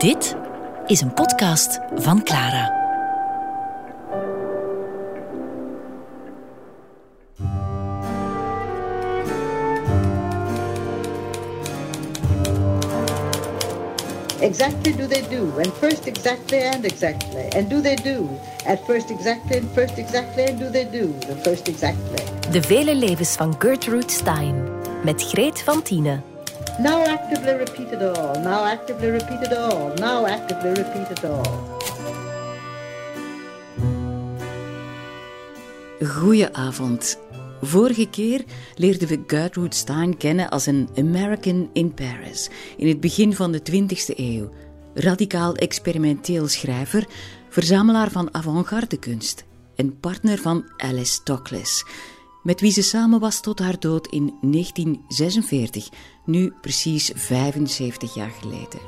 Dit is een podcast van Clara. Exactly do they do, and first exactly and exactly, and do they do, at first exactly and first exactly, and do they do, the first exactly. De vele levens van Gertrude Stein met Greet van Tienen. Now actively repeat it all, now actively repeat it all, now actively repeat it all. Goedenavond. Vorige keer leerden we Gertrude Stein kennen als een American in Paris in het begin van de 20e eeuw. Radicaal experimenteel schrijver, verzamelaar van avant-garde kunst en partner van Alice Toklas, met wie ze samen was tot haar dood in 1946, nu precies 75 jaar geleden.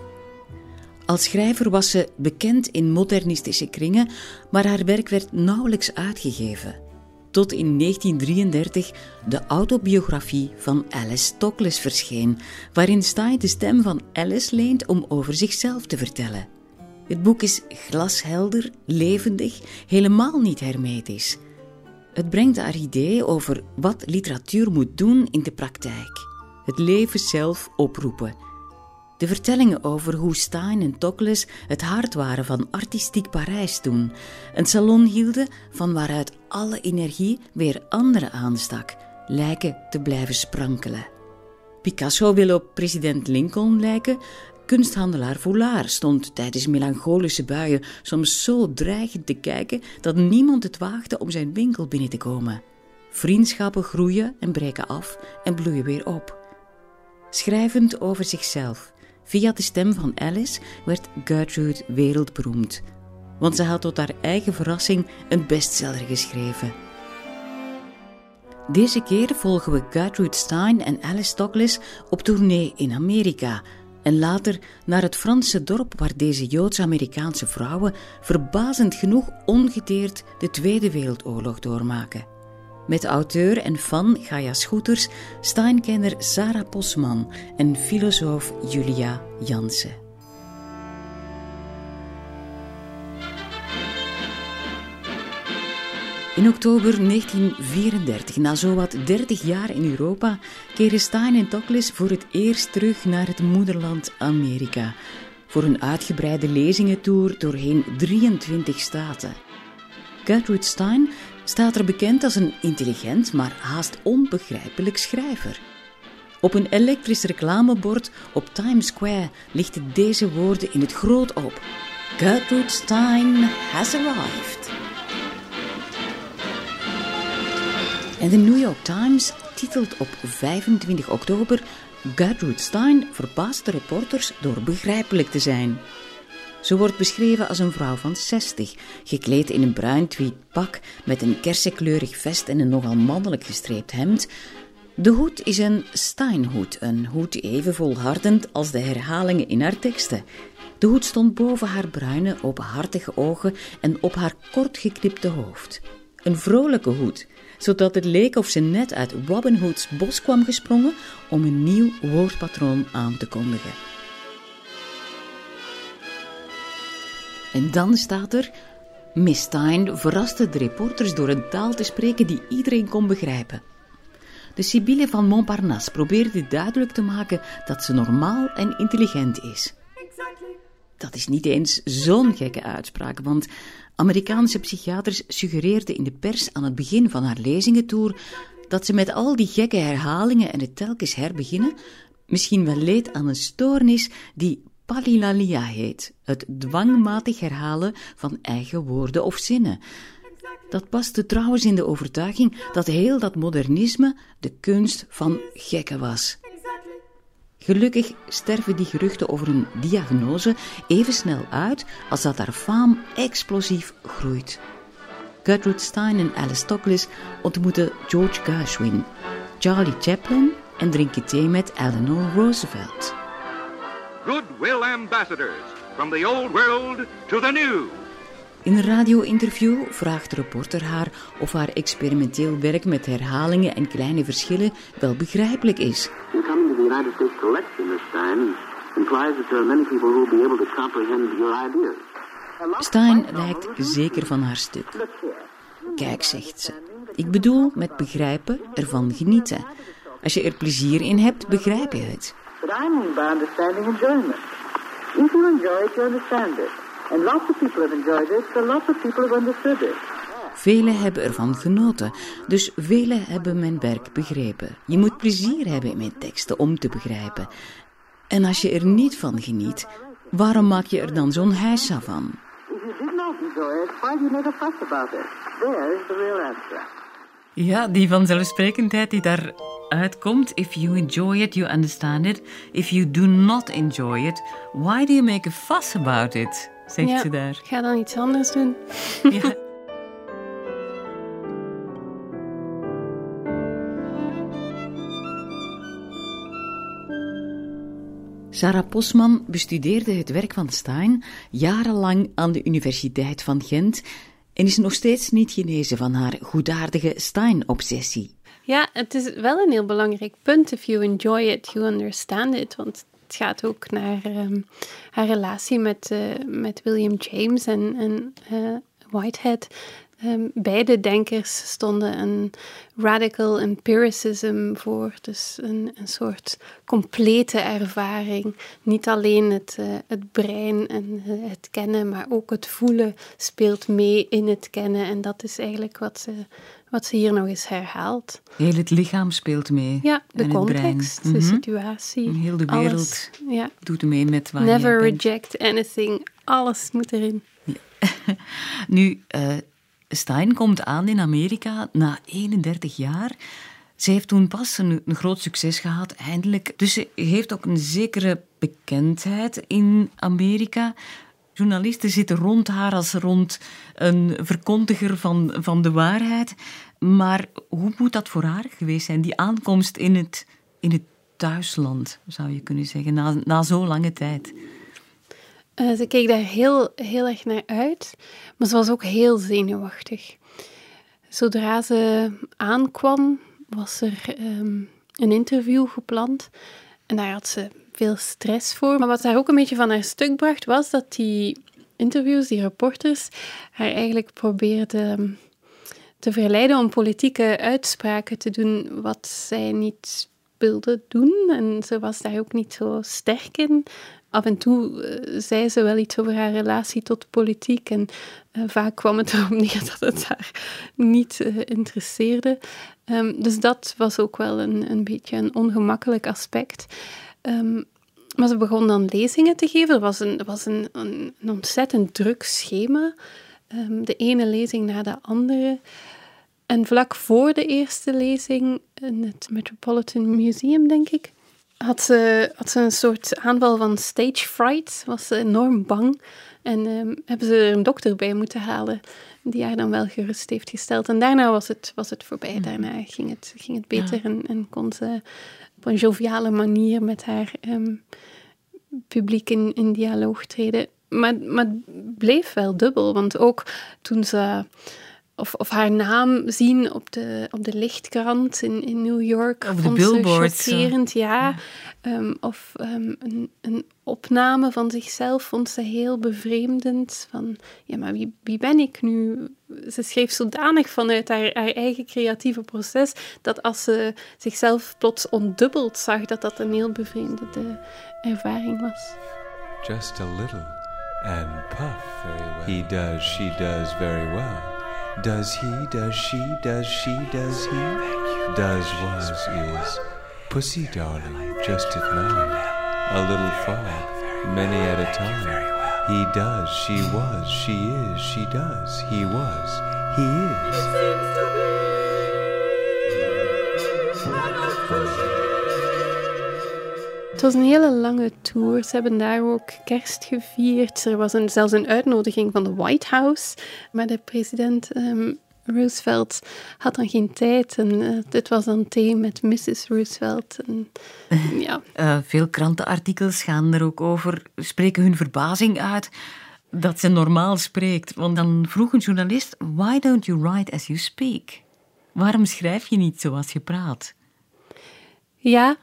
Als schrijver was ze bekend in modernistische kringen, maar haar werk werd nauwelijks uitgegeven tot in 1933 de autobiografie van Alice Toklas verscheen, waarin Stein de stem van Alice leent om over zichzelf te vertellen. Het boek is glashelder, levendig, helemaal niet hermetisch. Het brengt haar idee over wat literatuur moet doen in de praktijk. Het leven zelf oproepen de vertellingen over hoe Stein en Tokles het hart waren van artistiek Parijs toen, een salon hielden van waaruit alle energie weer anderen aanstak, lijken te blijven sprankelen. Picasso wil op president Lincoln lijken, kunsthandelaar Voulard stond tijdens melancholische buien soms zo dreigend te kijken dat niemand het waagde om zijn winkel binnen te komen. Vriendschappen groeien en breken af en bloeien weer op. Schrijvend over zichzelf Via de stem van Alice werd Gertrude wereldberoemd, want ze had tot haar eigen verrassing een bestseller geschreven. Deze keer volgen we Gertrude Stein en Alice Douglas op tournee in Amerika en later naar het Franse dorp waar deze Joods-Amerikaanse vrouwen verbazend genoeg ongedeerd de Tweede Wereldoorlog doormaken. Met auteur en fan Gaia Schoeters, Steinkenner Sarah Posman en filosoof Julia Jansen. In oktober 1934, na zowat 30 jaar in Europa, keren Stein en Tokles voor het eerst terug naar het moederland Amerika. Voor een uitgebreide lezingentour doorheen 23 staten. Gertrude Stein staat er bekend als een intelligent, maar haast onbegrijpelijk schrijver. Op een elektrisch reclamebord op Times Square lichten deze woorden in het groot op. Gertrude Stein has arrived. En de New York Times titelt op 25 oktober Gertrude Stein verbaast de reporters door begrijpelijk te zijn. Ze wordt beschreven als een vrouw van 60, gekleed in een bruin tweed pak met een kersenkleurig vest en een nogal mannelijk gestreept hemd. De hoed is een Steinhoed, een hoed even volhardend als de herhalingen in haar teksten. De hoed stond boven haar bruine, openhartige ogen en op haar kort geknipte hoofd. Een vrolijke hoed, zodat het leek of ze net uit Robin Hood's bos kwam gesprongen om een nieuw woordpatroon aan te kondigen. En dan staat er: Miss Stein verraste de reporters door een taal te spreken die iedereen kon begrijpen. De Sibylle van Montparnasse probeerde duidelijk te maken dat ze normaal en intelligent is. Dat is niet eens zo'n gekke uitspraak, want Amerikaanse psychiaters suggereerden in de pers aan het begin van haar lezingentour dat ze met al die gekke herhalingen en het telkens herbeginnen misschien wel leed aan een stoornis die palilalia heet, het dwangmatig herhalen van eigen woorden of zinnen. Dat paste trouwens in de overtuiging dat heel dat modernisme de kunst van gekken was. Gelukkig sterven die geruchten over een diagnose even snel uit als dat haar faam explosief groeit. Gertrude Stein en Alice Toklas ontmoeten George Gershwin, Charlie Chaplin en drinken thee met Eleanor Roosevelt goodwill ambassadors from the old world to the new. In een radio-interview vraagt de reporter haar of haar experimenteel werk met herhalingen en kleine verschillen wel begrijpelijk is. In coming to the United States collection this time, realize that there are many people who will be able to comprehend your ideas. Stein lijkt zeker van haar stuk. Kijk, zegt ze. Ik bedoel met begrijpen ervan genieten. Als je er plezier in hebt, begrijp je het. But I mean by understanding enjoyment. If you enjoy it, you understand it. And lots of people have enjoyed it, so lots of people have understood it. Velen hebben ervan genoten, dus velen hebben mijn werk begrepen. Je moet plezier hebben in mijn teksten om te begrijpen. En als je er niet van geniet, waarom maak je er dan zo'n heisa van? Ja, die vanzelfsprekendheid die daar uitkomt. If you enjoy it, you understand it. If you do not enjoy it, why do you make a fuss about it? Zegt ja, ze daar. Ga dan iets anders doen. Ja. Sarah Posman bestudeerde het werk van Stein jarenlang aan de Universiteit van Gent en is nog steeds niet genezen van haar goedaardige Stein-obsessie. Ja, het is wel een heel belangrijk punt. If you enjoy it, you understand it. Want het gaat ook naar ehm, haar relatie met, uh, met William James en, en uh, Whitehead. Um, beide denkers stonden een radical empiricism voor, dus een, een soort complete ervaring. Niet alleen het, uh, het brein en het kennen, maar ook het voelen speelt mee in het kennen. En dat is eigenlijk wat ze, wat ze hier nog eens herhaalt. Heel het lichaam speelt mee. Ja, de context, de mm -hmm. situatie. Heel de wereld alles, ja. doet mee met waar Never reject anything. Alles moet erin. Ja. nu, uh, Stein komt aan in Amerika na 31 jaar. Ze heeft toen pas een, een, groot succes gehad, eindelijk. Dus ze heeft ook een zekere bekendheid in Amerika. Journalisten zitten rond haar als rond een verkondiger van, van de waarheid. Maar hoe moet dat voor haar geweest zijn, die aankomst in het, in het thuisland, zou je kunnen zeggen, na, na zo'n lange tijd? Uh, ze keek daar heel, heel erg naar uit, maar ze was ook heel zenuwachtig. Zodra ze aankwam, was er ehm, een interview gepland en daar had ze veel stress voor. Maar wat haar ook een beetje van haar stuk bracht, was dat die interviews, die reporters, haar eigenlijk probeerden te verleiden om politieke uitspraken te doen wat zij niet wilde doen. En ze was daar ook niet zo sterk in af en toe uh, zei ze wel iets over haar relatie tot politiek. En uh, vaak kwam het erop neer dat het haar niet uh, interesseerde. Um, dus dat was ook wel een, een beetje een ongemakkelijk aspect. Um, maar ze begon dan lezingen te geven. Er was een, was een, een, een ontzettend druk schema. Um, de ene lezing na de andere. En vlak voor de eerste lezing in het Metropolitan Museum, denk ik, had ze, had ze een soort aanval van stage fright. Was ze enorm bang. En um, hebben ze er een dokter bij moeten halen die haar dan wel gerust heeft gesteld. En daarna was het, was het voorbij. Mhm. Daarna ging het, ging het beter en, en kon ze op een joviale manier met haar um, publiek in, in dialoog treden. Maar, maar het bleef wel dubbel, want ook toen ze of, of haar naam zien op de, op de lichtkrant in, in New York. Of de billboards. Chockerend, ja. Um, of um, een, een opname van zichzelf vond ze heel bevreemdend. Van, ja, maar wie, wie ben ik nu? Ze schreef zodanig vanuit haar, haar eigen creatieve proces, dat als ze zichzelf plots ontdubbeld zag, dat dat een heel bevreemdende ervaring was. Just a little and puff very well. He does, she does very well. Does he, does she, does she, does he? Does was is. Pussy darling, just at nine. A little far, many at a time. He does, she was, she is, she does, he was, he is. Het was een hele lange tour. Ze hebben daar ook kerst gevierd. Er was een, zelfs een uitnodiging van de White House. Maar de president um, Roosevelt had dan geen tijd. En uh, dit was dan thee met Mrs. Roosevelt. En, ja. Uh, veel krantenartikels gaan er ook over, spreken hun verbazing uit dat ze normaal spreekt. Want dan vroeg een journalist: Why don't you write as you speak? Waarom schrijf je niet zoals je praat? Ja,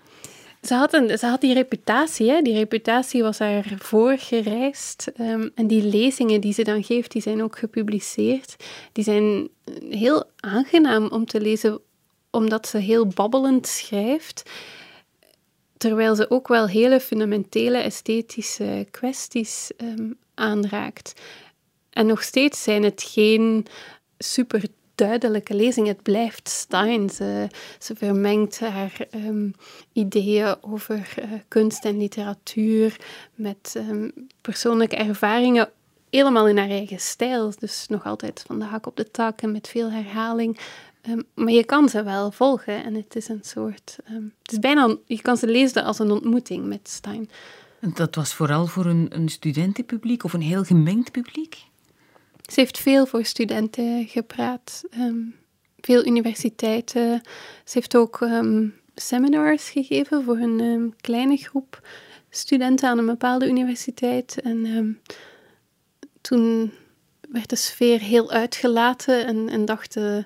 Ze had, een, ze had die reputatie, die reputatie was haar voorgereisd. Um, en die lezingen die ze dan geeft, die zijn ook gepubliceerd. Die zijn heel aangenaam om te lezen, omdat ze heel babbelend schrijft. Terwijl ze ook wel hele fundamentele esthetische kwesties um, aanraakt. En nog steeds zijn het geen super duidelijke lezing. Het blijft Stein. Ze, vermengt haar um, ideeën over uh, kunst en literatuur met um, persoonlijke ervaringen. Helemaal in haar eigen stijl. Dus nog altijd van de hak op de tak en met veel herhaling. Um, maar je kan ze wel volgen en het is een soort. het is bijna. Je kan ze lezen als een ontmoeting met Stein. Dat was vooral voor een, een studentenpubliek of een heel gemengd publiek? Ze heeft veel voor studenten gepraat, um, veel universiteiten. Ze heeft ook um, seminars gegeven voor een um, kleine groep studenten aan een bepaalde universiteit. En toen werd de sfeer heel uitgelaten en, en dachten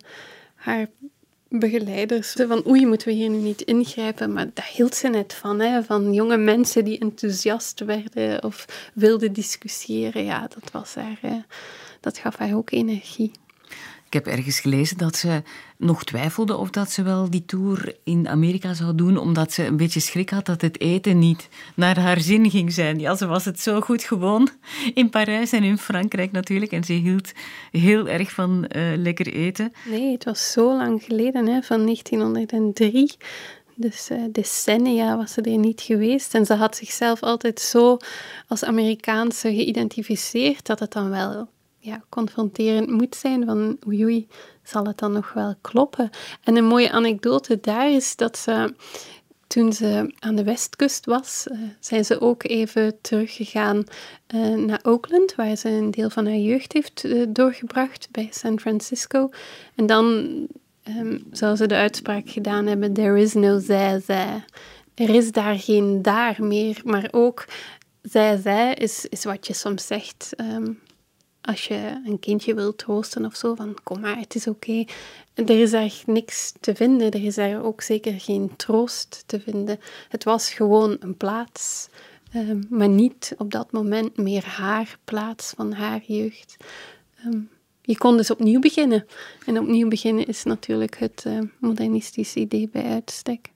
haar begeleiders van oei, moeten we hier nu niet ingrijpen? Maar daar hield ze net van, hè? van jonge mensen die enthousiast werden of wilden discussiëren. Ja, dat was haar... dat gaf haar ook energie. Ik heb ergens gelezen dat ze nog twijfelde of dat ze wel die tour in Amerika zou doen, omdat ze een beetje schrik had dat het eten niet naar haar zin ging zijn. Ja, ze was het zo goed gewoon in Parijs en in Frankrijk natuurlijk. En ze hield heel erg van uh, lekker eten. Nee, het was zo lang geleden, hè, van 1903. Dus uh, decennia was ze er niet geweest. En ze had zichzelf altijd zo als Amerikaanse geïdentificeerd dat het dan wel ja, confronterend moet zijn van oei zal het dan nog wel kloppen? En een mooie anekdote daar is dat ze toen ze aan de westkust was, uh, zijn ze ook even teruggegaan uh, naar Oakland, waar ze een deel van haar jeugd heeft uh, doorgebracht bij San Francisco. En dan um, zou ze de uitspraak gedaan hebben: There is no zij, zij. Er is daar geen daar meer, maar ook zij, zij is, is wat je soms zegt. Um, als je een kindje wilt troosten of zo, van kom maar, het is oké. Er is daar niks te vinden, er is daar ook zeker geen troost te vinden. Het was gewoon een plaats, ehm, maar niet op dat moment meer haar plaats van haar jeugd. Ehm, je kon dus opnieuw beginnen. En opnieuw beginnen is natuurlijk het uh, modernistisch idee bij uitstek.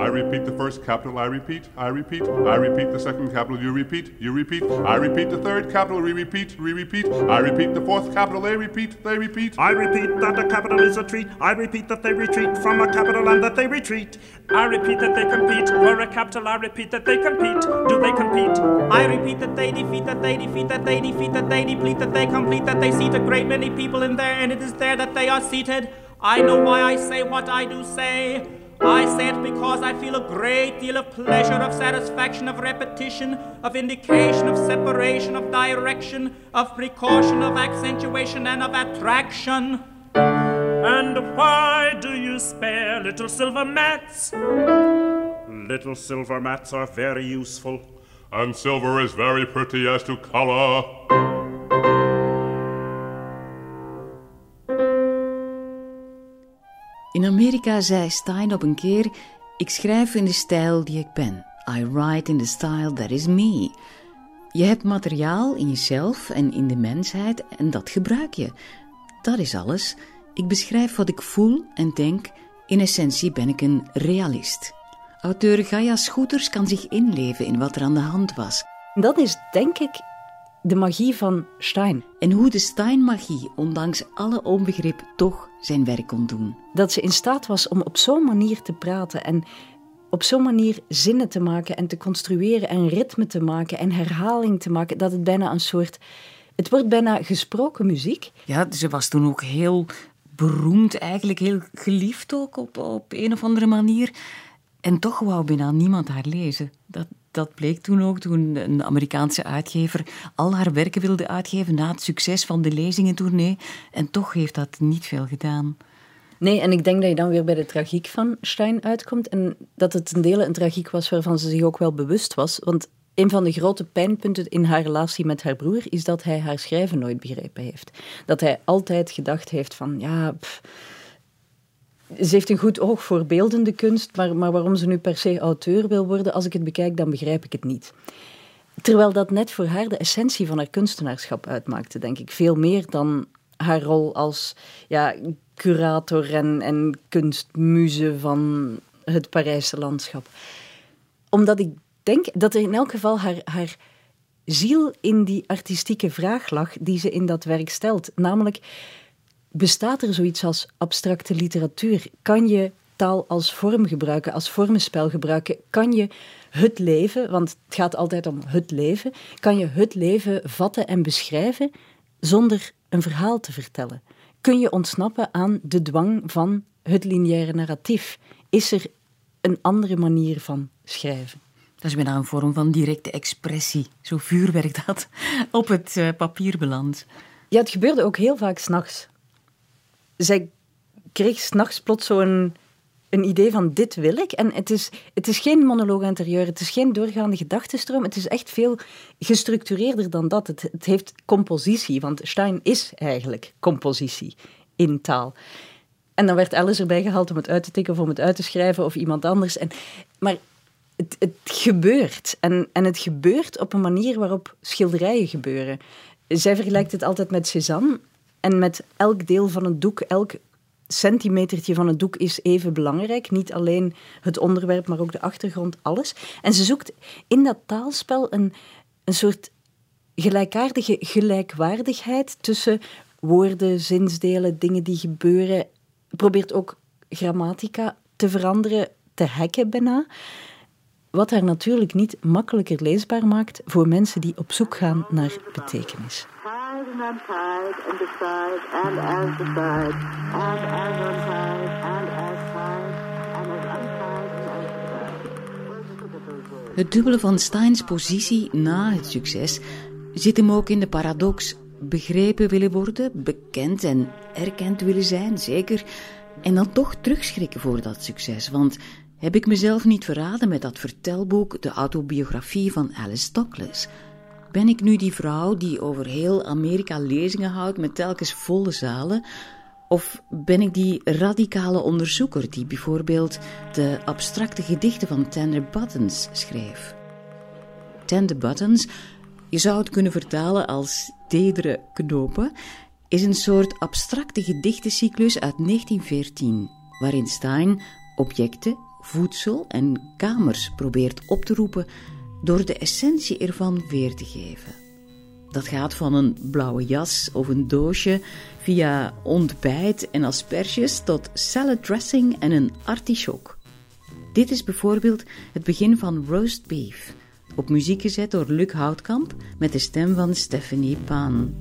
I repeat the first capital, I repeat, I repeat, I repeat the second capital, you repeat, you repeat, I repeat the third capital, we repeat, we repeat, I repeat the fourth capital, they repeat, they repeat. I repeat that a capital is a treat, I repeat that they retreat from a capital and that they retreat. I repeat that they compete for a capital, I repeat that they compete. Do they compete? I repeat that they defeat, that they defeat, that they defeat, that they deplete, that they complete, that they seat a great many people in there, and it is there that they are seated. I know why I say what I do say. I say it because I feel a great deal of pleasure, of satisfaction, of repetition, of indication, of separation, of direction, of precaution, of accentuation, and of attraction. And why do you spare little silver mats? Little silver mats are very useful. And silver is very pretty as to color. In Amerika zei Stein op een keer: Ik schrijf in de stijl die ik ben. I write in the style that is me. Je hebt materiaal in jezelf en in de mensheid en dat gebruik je. Dat is alles. Ik beschrijf wat ik voel en denk. In essentie ben ik een realist. Auteur Gaia Scooters kan zich inleven in wat er aan de hand was. Dat is denk ik de magie van Stein. En hoe de Stein-magie, ondanks alle onbegrip, toch zijn werk kon doen. Dat ze in staat was om op zo'n manier te praten en op zo'n manier zinnen te maken en te construeren en ritme te maken en herhaling te maken, dat het bijna een soort. Het wordt bijna gesproken muziek. Ja, ze was toen ook heel beroemd, eigenlijk heel geliefd ook op, op een of andere manier. En toch wou bijna niemand haar lezen. Dat, dat bleek toen ook, toen een Amerikaanse uitgever al haar werken wilde uitgeven na het succes van de lezingentournee. En toch heeft dat niet veel gedaan. Nee, en ik denk dat je dan weer bij de tragiek van Stein uitkomt. En dat het een deel een tragiek was waarvan ze zich ook wel bewust was. Want een van de grote pijnpunten in haar relatie met haar broer is dat hij haar schrijven nooit begrepen heeft. Dat hij altijd gedacht heeft van, ja, ze heeft een goed oog voor beeldende kunst, maar, maar waarom ze nu per se auteur wil worden, als ik het bekijk, dan begrijp ik het niet. Terwijl dat net voor haar de essentie van haar kunstenaarschap uitmaakte, denk ik. Veel meer dan haar rol als ja, curator en, en kunstmuze van het Parijse landschap. Omdat ik denk dat er in elk geval haar, haar ziel in die artistieke vraag lag die ze in dat werk stelt. Namelijk, bestaat er zoiets als abstracte literatuur? Kan je taal als vorm gebruiken, als vormenspel gebruiken? Kan je het leven, want het gaat altijd om het leven, kan je het leven vatten en beschrijven zonder een verhaal te vertellen? Kun je ontsnappen aan de dwang van het lineaire narratief? Is er een andere manier van schrijven? Dat is bijna een vorm van directe expressie. Zo vuurwerk dat op het uh, papier belandt. Ja, het gebeurde ook heel vaak s'nachts. Zij kreeg s'nachts plots zo'n een idee van dit wil ik. En het is, het is geen monoloog interieur, het is geen doorgaande gedachtenstroom. Het is echt veel gestructureerder dan dat. Het, het heeft compositie, want Stein is eigenlijk compositie in taal. En dan werd Alice erbij gehaald om het uit te tikken of om het uit te schrijven of iemand anders. En, maar het, het gebeurt. En, en het gebeurt op een manier waarop schilderijen gebeuren. Zij vergelijkt het altijd met Cézanne. En met elk deel van een doek, elk centimetertje van het doek is even belangrijk. Niet alleen het onderwerp, maar ook de achtergrond, alles. En ze zoekt in dat taalspel een, een soort gelijkaardige gelijkwaardigheid tussen woorden, zinsdelen, dingen die gebeuren. Probeert ook grammatica te veranderen, te hacken bijna. Wat haar natuurlijk niet makkelijker leesbaar maakt voor mensen die op zoek gaan naar betekenis. Het dubbele van Steins positie na het succes zit hem ook in de paradox begrepen willen worden, bekend en erkend willen zijn, zeker, en dan toch terugschrikken voor dat succes. Want heb ik mezelf niet verraden met dat vertelboek, de autobiografie van Alice Douglas? Ben ik nu die vrouw die over heel Amerika lezingen houdt met telkens volle zalen? Of ben ik die radicale onderzoeker die bijvoorbeeld de abstracte gedichten van Tender Buttons schreef? Tender Buttons, je zou het kunnen vertalen als tedere knopen, is een soort abstracte gedichtencyclus uit 1914, waarin Stein objecten, voedsel en kamers probeert op te roepen door de essentie ervan weer te geven. Dat gaat van een blauwe jas of een doosje via ontbijt en asperges tot salad dressing en een artichok. Dit is bijvoorbeeld het begin van Roast Beef, op muziek gezet door Luc Houtkamp met de stem van Stephanie Paan.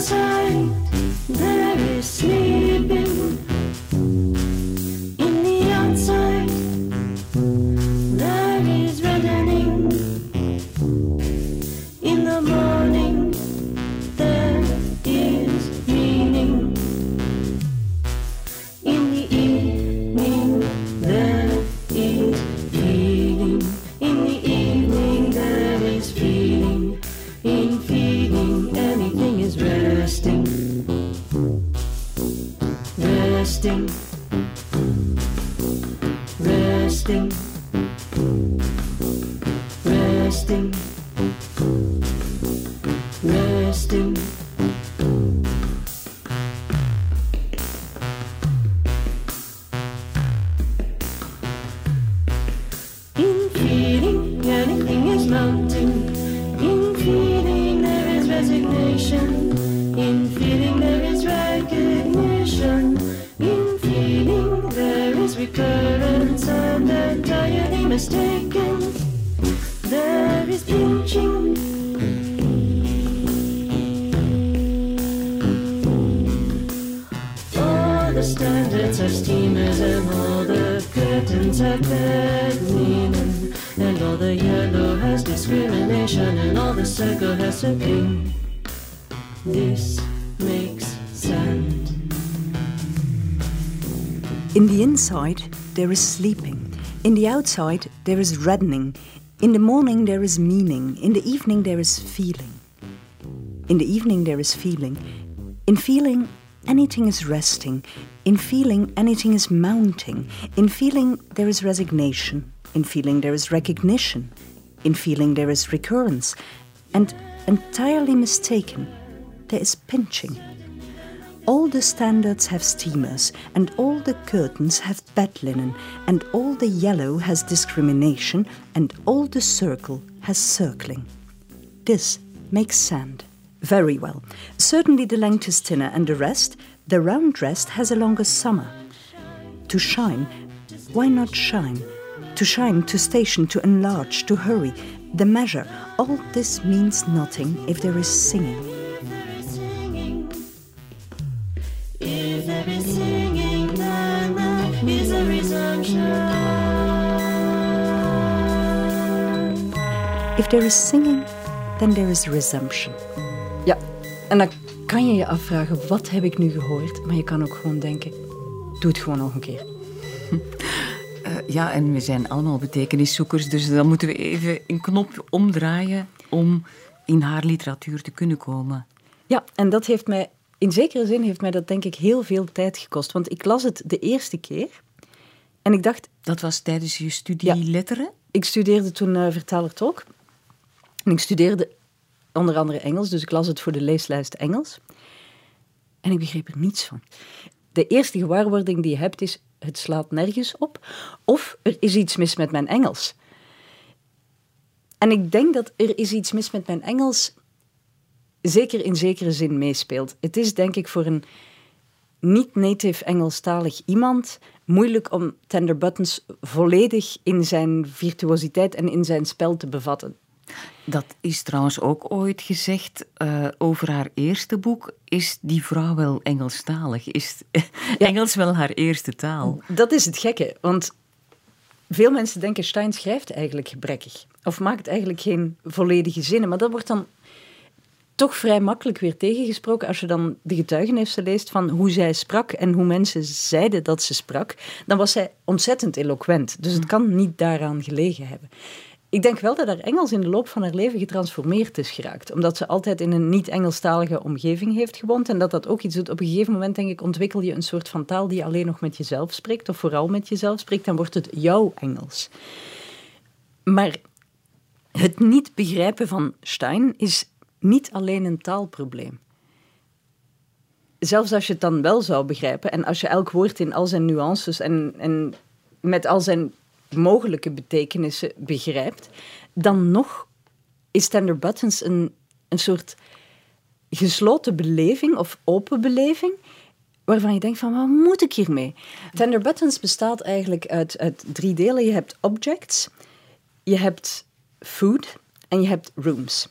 inside, Mary sleeping. resting, resting, resting. There is sleeping. In the outside, there is reddening. In the morning, there is meaning. In the evening, there is feeling. In the evening, there is feeling. In feeling, anything is resting. In feeling, anything is mounting. In feeling, there is resignation. In feeling, there is recognition. In feeling, there is recurrence. And entirely mistaken, there is pinching. All the standards have steamers, and all the curtains have bed linen, and all the yellow has discrimination, and all the circle has circling. This makes sand. Very well. Certainly the thinner, and the rest, the round rest, has a longer summer. To shine, why not shine? To shine, to station, to enlarge, to hurry. The measure, all this means nothing if there is singing. If there is singing, then there is resumption. Ja, en dan kan je je afvragen, wat heb ik nu gehoord? Maar je kan ook gewoon denken, doe het gewoon nog een keer. Uh, ja, en we zijn allemaal betekeniszoekers, dus dan moeten we even een knop omdraaien om in haar literatuur te kunnen komen. Ja, en dat heeft mij, in zekere zin heeft mij dat denk ik heel veel tijd gekost. Want ik las het de eerste keer en ik dacht... Dat was tijdens je studie Ja. letteren? Ik studeerde toen uh, vertaler-tolk. En ik studeerde onder andere Engels, dus ik las het voor de leeslijst Engels. En ik begreep er niets van. De eerste gewaarwording die je hebt is, het slaat nergens op. Of er is iets mis met mijn Engels. En ik denk dat er is iets mis met mijn Engels zeker in zekere zin meespeelt. Het is denk ik voor een niet-native Engelstalig iemand moeilijk om Tender Buttons volledig in zijn virtuositeit en in zijn spel te bevatten. Dat is trouwens ook ooit gezegd uh, over haar eerste boek. Is die vrouw wel Engelstalig? Is Engels wel haar eerste taal? Dat is het gekke, want veel mensen denken Stein schrijft eigenlijk gebrekkig. Of maakt eigenlijk geen volledige zinnen. Maar dat wordt dan toch vrij makkelijk weer tegengesproken als je dan de getuigenissen leest van hoe zij sprak en hoe mensen zeiden dat ze sprak. Dan was zij ontzettend eloquent. Dus het kan niet daaraan gelegen hebben. Ik denk wel dat haar Engels in de loop van haar leven getransformeerd is geraakt. Omdat ze altijd in een niet-Engelstalige omgeving heeft gewoond. En dat dat ook iets doet. Op een gegeven moment, denk ik, ontwikkel je een soort van taal die alleen nog met jezelf spreekt. Of vooral met jezelf spreekt. Dan wordt het jouw Engels. Maar het niet begrijpen van Stein is niet alleen een taalprobleem. Zelfs als je het dan wel zou begrijpen. En als je elk woord in al zijn nuances en, en met al zijn mogelijke betekenissen begrijpt, dan nog is Tender Buttons een, een soort gesloten beleving of open beleving, waarvan je denkt van, wat moet ik hiermee? Tender Buttons bestaat eigenlijk uit, uit drie delen. Je hebt objects, je hebt food en je hebt rooms.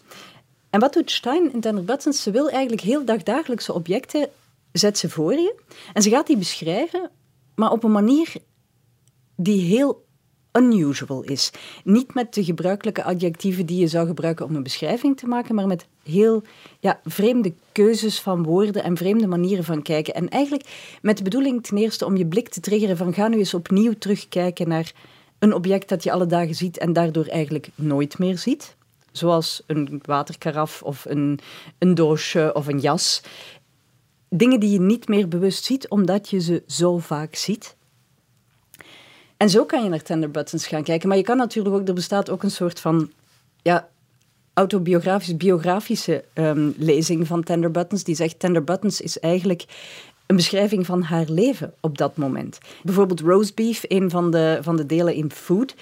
En wat doet Stein in Buttons? Ze wil eigenlijk heel dagdagelijkse objecten, zet ze voor je, en ze gaat die beschrijven, maar op een manier die heel unusual is. Niet met de gebruikelijke adjectieven die je zou gebruiken om een beschrijving te maken, maar met heel ja, vreemde keuzes van woorden en vreemde manieren van kijken. En eigenlijk met de bedoeling ten eerste om je blik te triggeren van ga nu eens opnieuw terugkijken naar een object dat je alle dagen ziet en daardoor eigenlijk nooit meer ziet. Zoals een waterkaraf of een, een doosje of een jas. Dingen die je niet meer bewust ziet, omdat je ze zo vaak ziet. En zo kan je naar Tender Buttons gaan kijken. Maar je kan natuurlijk ook, er bestaat ook een soort van ja, autobiografisch, biografische um, lezing van Tender Buttons. Die zegt, Tender Buttons is eigenlijk een beschrijving van haar leven op dat moment. Bijvoorbeeld Roast Beef, een van de, van de delen in Food,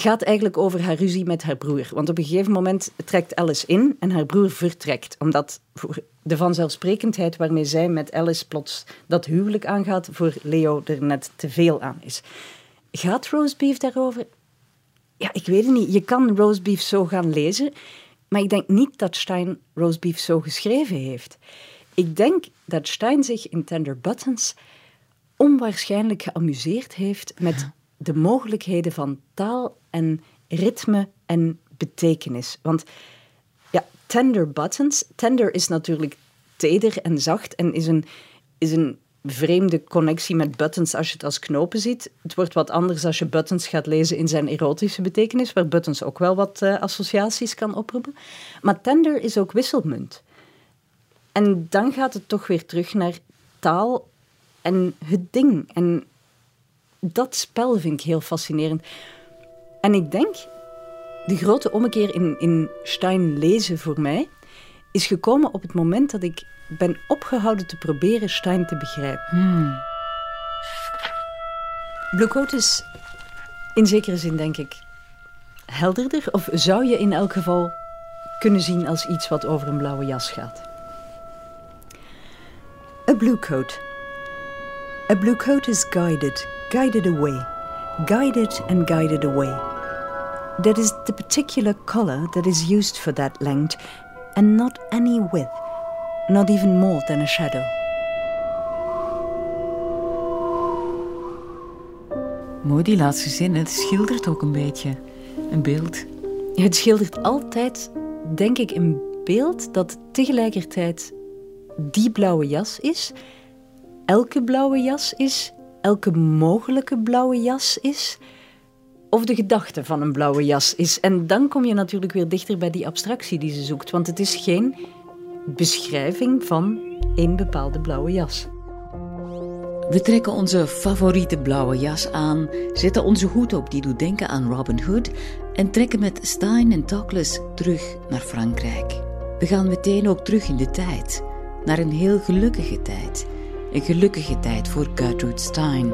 gaat eigenlijk over haar ruzie met haar broer. Want op een gegeven moment trekt Alice in en haar broer vertrekt. Omdat de vanzelfsprekendheid waarmee zij met Alice plots dat huwelijk aangaat, voor Leo er net te veel aan is. Gaat roastbeef daarover? Ja, ik weet het niet. Je kan roastbeef zo gaan lezen, maar ik denk niet dat Stein roastbeef zo geschreven heeft. Ik denk dat Stein zich in Tender Buttons onwaarschijnlijk geamuseerd heeft met de mogelijkheden van taal en ritme en betekenis. Want ja, Tender Buttons, tender is natuurlijk teder en zacht en is een, is een vreemde connectie met buttons als je het als knopen ziet. Het wordt wat anders als je buttons gaat lezen in zijn erotische betekenis, waar buttons ook wel wat uh, associaties kan oproepen. Maar tender is ook wisselmunt. En dan gaat het toch weer terug naar taal en het ding. En dat spel vind ik heel fascinerend. En ik denk, de grote ommekeer in, in Stein lezen voor mij is gekomen op het moment dat ik ben opgehouden te proberen Stein te begrijpen. Hmm. Blue Coat is in zekere zin, denk ik, helderder. Of zou je in elk geval kunnen zien als iets wat over een blauwe jas gaat. A blue coat. A blue coat is guided, guided away, guided and guided away. That is the particular color that is used for that length, and not any width, not even more than a shadow. Mooi die laatste zin, het schildert ook een beetje een beeld. Het schildert altijd, denk ik, een beeld dat tegelijkertijd die blauwe jas is, elke blauwe jas is, elke mogelijke blauwe jas is, of de gedachte van een blauwe jas is. En dan kom je natuurlijk weer dichter bij die abstractie die ze zoekt, want het is geen beschrijving van een bepaalde blauwe jas. We trekken onze favoriete blauwe jas aan, zetten onze hoed op die doet denken aan Robin Hood en trekken met Stein en Toklas terug naar Frankrijk. We gaan meteen ook terug in de tijd, naar een heel gelukkige tijd. Een gelukkige tijd voor Gertrude Stein.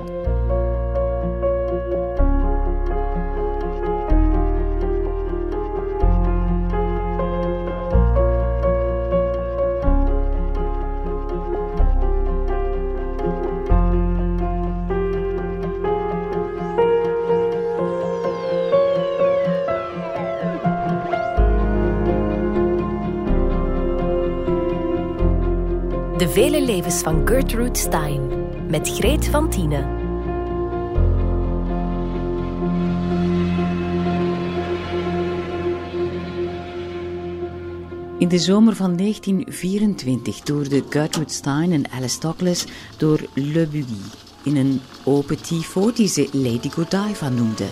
Vele levens van Gertrude Stein met Greet van Tienen. In de zomer van 1924 toerden Gertrude Stein en Alice Douglas door Le Bugey in een open tifo die ze Lady Godiva noemde.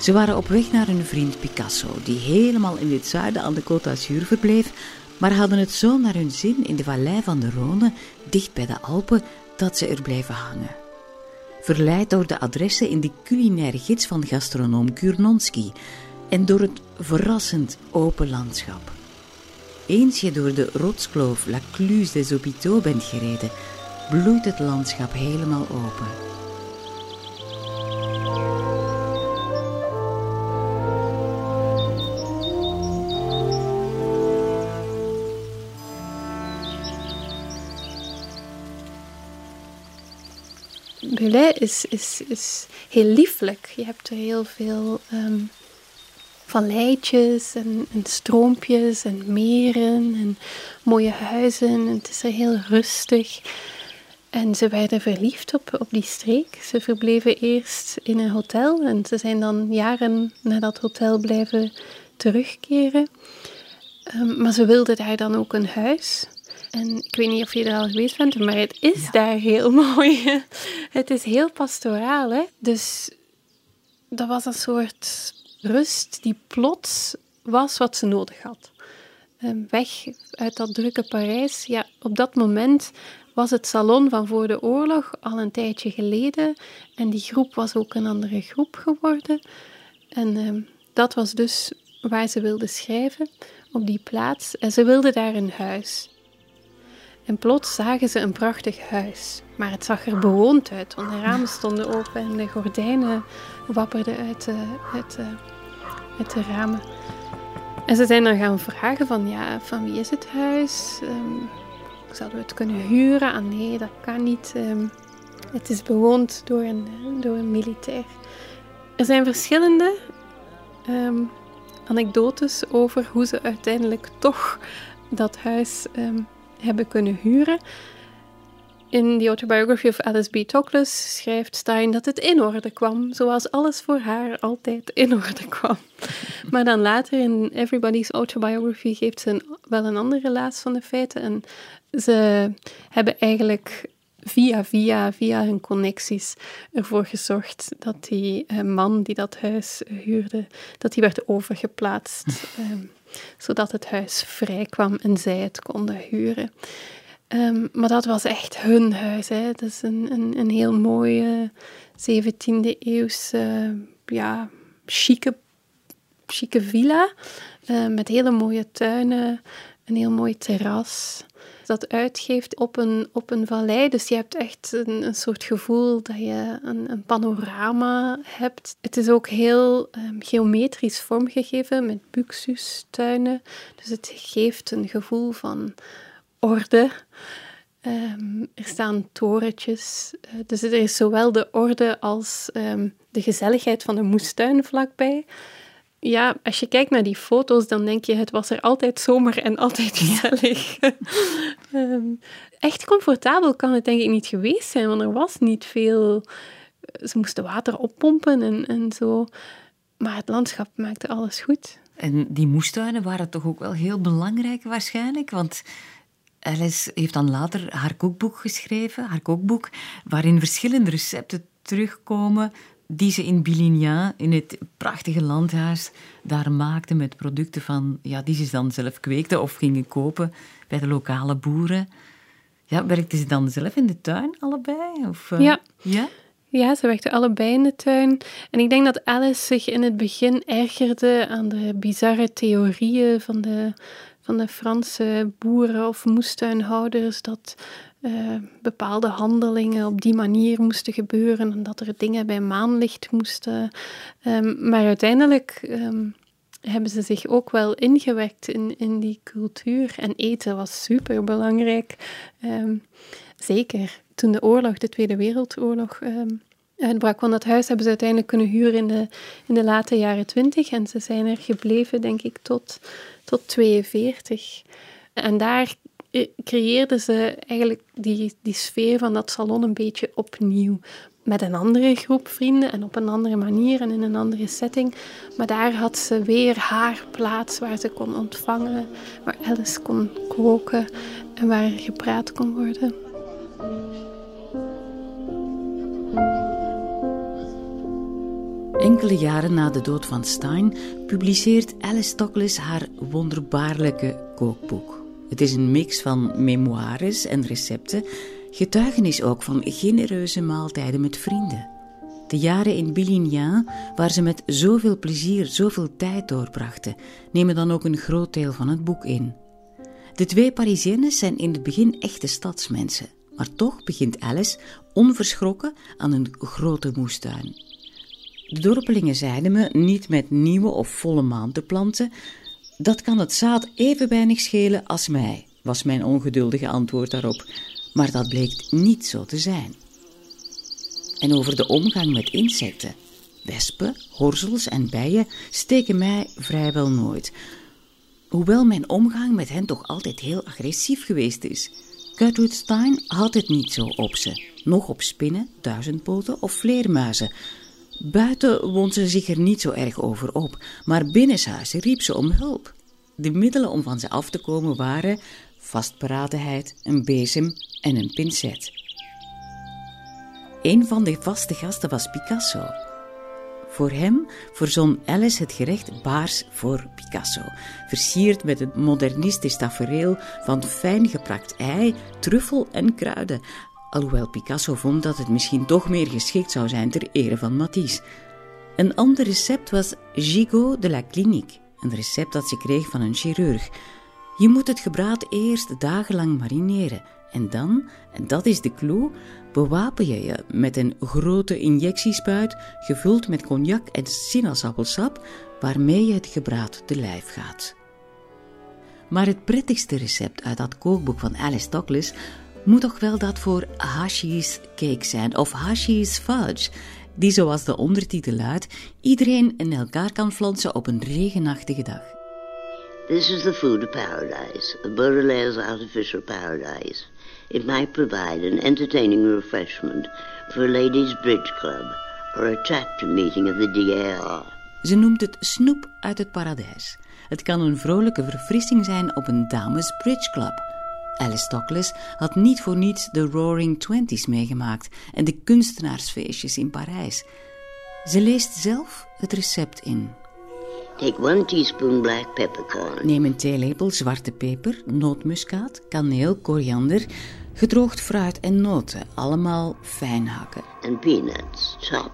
Ze waren op weg naar hun vriend Picasso, die helemaal in het zuiden aan de Côte d'Azur verbleef, maar hadden het zo naar hun zin in de vallei van de Rhône, dicht bij de Alpen, dat ze er bleven hangen. Verleid door de adressen in de culinaire gids van gastronoom Kurnonski en door het verrassend open landschap. Eens je door de rotskloof La Cluse des Hôpitaux bent gereden, bloeit het landschap helemaal open. Is, is, is heel lieflijk. Je hebt er heel veel um, valleitjes en, stroompjes en meren en mooie huizen. En het is er heel rustig. En ze werden verliefd op, op die streek. Ze verbleven eerst in een hotel en ze zijn dan jaren naar dat hotel blijven terugkeren. Um, maar ze wilden daar dan ook een huis. En ik weet niet of je er al geweest bent, maar het is ja. daar heel mooi. het is heel pastoraal, hè. Dus dat was een soort rust die plots was wat ze nodig had. Weg uit dat drukke Parijs. Ja, op dat moment was het salon van voor de oorlog al een tijdje geleden. En die groep was ook een andere groep geworden. En um, dat was dus waar ze wilde schrijven, op die plaats. En ze wilde daar een huis. En plots zagen ze een prachtig huis. Maar het zag er bewoond uit, want de ramen stonden open en de gordijnen wapperden uit de, de, ramen. En ze zijn dan gaan vragen van, ja, van wie is het huis? Um, zouden we het kunnen huren? Ah nee, dat kan niet. Um, het is bewoond door een, door een militair. Er zijn verschillende um, anekdotes over hoe ze uiteindelijk toch dat huis hebben kunnen huren. In The Autobiography of Alice B. Toklas schrijft Stein dat het in orde kwam, zoals alles voor haar altijd in orde kwam. Maar dan later in Everybody's Autobiography geeft ze een, wel een andere relaas van de feiten. En ze hebben eigenlijk via, via, via hun connecties ervoor gezorgd dat die eh, man die dat huis huurde, dat die werd overgeplaatst, ehm, zodat het huis vrij kwam en zij het konden huren. Ehm, maar dat was echt hun huis. Hè. Dat is een, een, een heel mooie 17e eeuwse, ja, chique, chique villa. Uh, met hele mooie tuinen, een heel mooi terras dat uitgeeft op een, op een vallei. Dus je hebt echt een, een soort gevoel dat je een, een, panorama hebt. Het is ook heel um, geometrisch vormgegeven met buxustuinen. Dus het geeft een gevoel van orde. Um, er staan torentjes. Uh, dus er is zowel de orde als um, de gezelligheid van de moestuin vlakbij ja, als je kijkt naar die foto's, dan denk je, het was er altijd zomer en altijd gezellig. Ehm, echt comfortabel kan het denk ik niet geweest zijn, want er was niet veel... Ze moesten water oppompen en, en zo. Maar het landschap maakte alles goed. En die moestuinen waren toch ook wel heel belangrijk waarschijnlijk, want... Alice heeft dan later haar kookboek geschreven, haar kookboek, waarin verschillende recepten terugkomen die ze in Bilignan, in het prachtige landhuis, daar maakte met producten van, ja, die ze dan zelf kweekten of gingen kopen bij de lokale boeren. Ja, werkten ze dan zelf in de tuin, allebei? Of, uh, ja. ja. Ja, ze werkten allebei in de tuin. En ik denk dat Alice zich in het begin ergerde aan de bizarre theorieën van de, van de Franse boeren of moestuinhouders, dat uh, bepaalde handelingen op die manier moesten gebeuren en dat er dingen bij maanlicht moesten. Um, maar uiteindelijk um, hebben ze zich ook wel ingewerkt in, in die cultuur. En eten was super belangrijk. Um, zeker toen de oorlog, de Tweede Wereldoorlog, uitbrak. Want dat huis hebben ze uiteindelijk kunnen huren in de, in de late jaren twintig. En ze zijn er gebleven, denk ik, tot, tot 42. En daar creëerden ze eigenlijk die, die sfeer van dat salon een beetje opnieuw. Met een andere groep vrienden en op een andere manier en in een andere setting. Maar daar had ze weer haar plaats waar ze kon ontvangen, waar Alice kon koken en waar gepraat kon worden. Enkele jaren na de dood van Stein publiceert Alice Toklas haar wonderbaarlijke kookboek. Het is een mix van memoires en recepten, getuigenis ook van genereuze maaltijden met vrienden. De jaren in Billignan, waar ze met zoveel plezier zoveel tijd doorbrachten, nemen dan ook een groot deel van het boek in. De twee Parisiennes zijn in het begin echte stadsmensen, maar toch begint Alice onverschrokken aan een grote moestuin. De dorpelingen zeiden me niet met nieuwe of volle maan te planten, dat kan het zaad even weinig schelen als mij, was mijn ongeduldige antwoord daarop. Maar dat bleek niet zo te zijn. En over de omgang met insecten. Wespen, horzels en bijen steken mij vrijwel nooit. Hoewel mijn omgang met hen toch altijd heel agressief geweest is. Gertrude Stein had het niet zo op ze. Nog op spinnen, duizendpoten of vleermuizen. Buiten wond ze zich er niet zo erg over op, maar binnenshuis riep ze om hulp. De middelen om van ze af te komen waren vastberadenheid, een bezem en een pincet. Een van de vaste gasten was Picasso. Voor hem verzon Alice het gerecht baars voor Picasso, versierd met een modernistisch tafereel van fijn geplakt ei, truffel en kruiden, alhoewel Picasso vond dat het misschien toch meer geschikt zou zijn ter ere van Matisse. Een ander recept was gigot de la Clinique, een recept dat ze kreeg van een chirurg. Je moet het gebraad eerst dagenlang marineren en dan, en dat is de clue, bewapen je je met een grote injectiespuit gevuld met cognac en sinaasappelsap waarmee je het gebraad te lijf gaat. Maar het prettigste recept uit dat kookboek van Alice Douglas moet toch wel dat voor Hashi's cake zijn of Hashi's fudge, die zoals de ondertitel luidt, iedereen in elkaar kan flansen op een regenachtige dag. This is the food of paradise, a Baudelaire's artificial paradise. It might provide an entertaining refreshment for a ladies' bridge club or a chapter meeting of the DR. Ze noemt het snoep uit het paradijs. Het kan een vrolijke verfrissing zijn op een dames bridge club Alice Douglas had niet voor niets de Roaring Twenties meegemaakt en de kunstenaarsfeestjes in Parijs. Ze leest zelf het recept in. Take one teaspoon black peppercorn. Neem een theelepel zwarte peper, nootmuskaat, kaneel, koriander, gedroogd fruit en noten, allemaal fijn hakken. And peanuts. Chop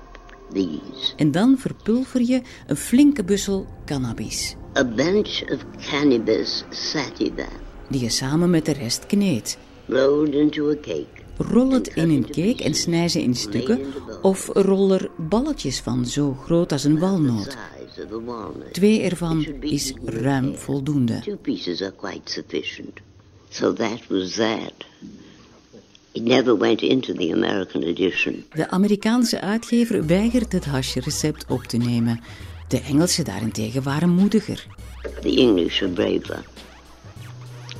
these. En dan verpulver je een flinke bussel cannabis, A bunch of cannabis sativa. Die je samen met de rest kneedt. Rolled into a cake. Rol het in een cake en snij ze in stukken of rol er balletjes van zo groot als een walnoot. Twee ervan is ruim voldoende. Two pieces are quite sufficient. So that was that. It never went into the American edition. De Amerikaanse uitgever weigert het hashrecept op te nemen. De Engelsen daarentegen waren moediger. The English are braver.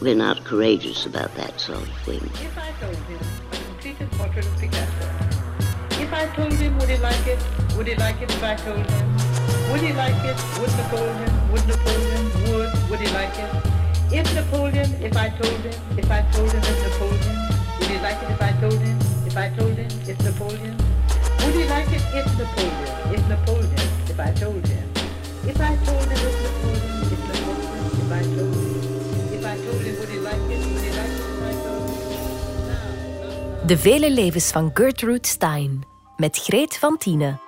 We're not courageous about that sort of thing. If I told him a completed portrait of Picasso, if I told him, would he like it? Would he like it if I told him? Would he like it? Would Napoleon? Would Napoleon? Would? Would he like it? If Napoleon, if I told him, if I told him if Napoleon, would he like it if I told him? If I told him, if Napoleon? Would he like it if Napoleon? If Napoleon, if I told him? If I told him if De vele levens van Gertrude Stein met Greet van Tiene.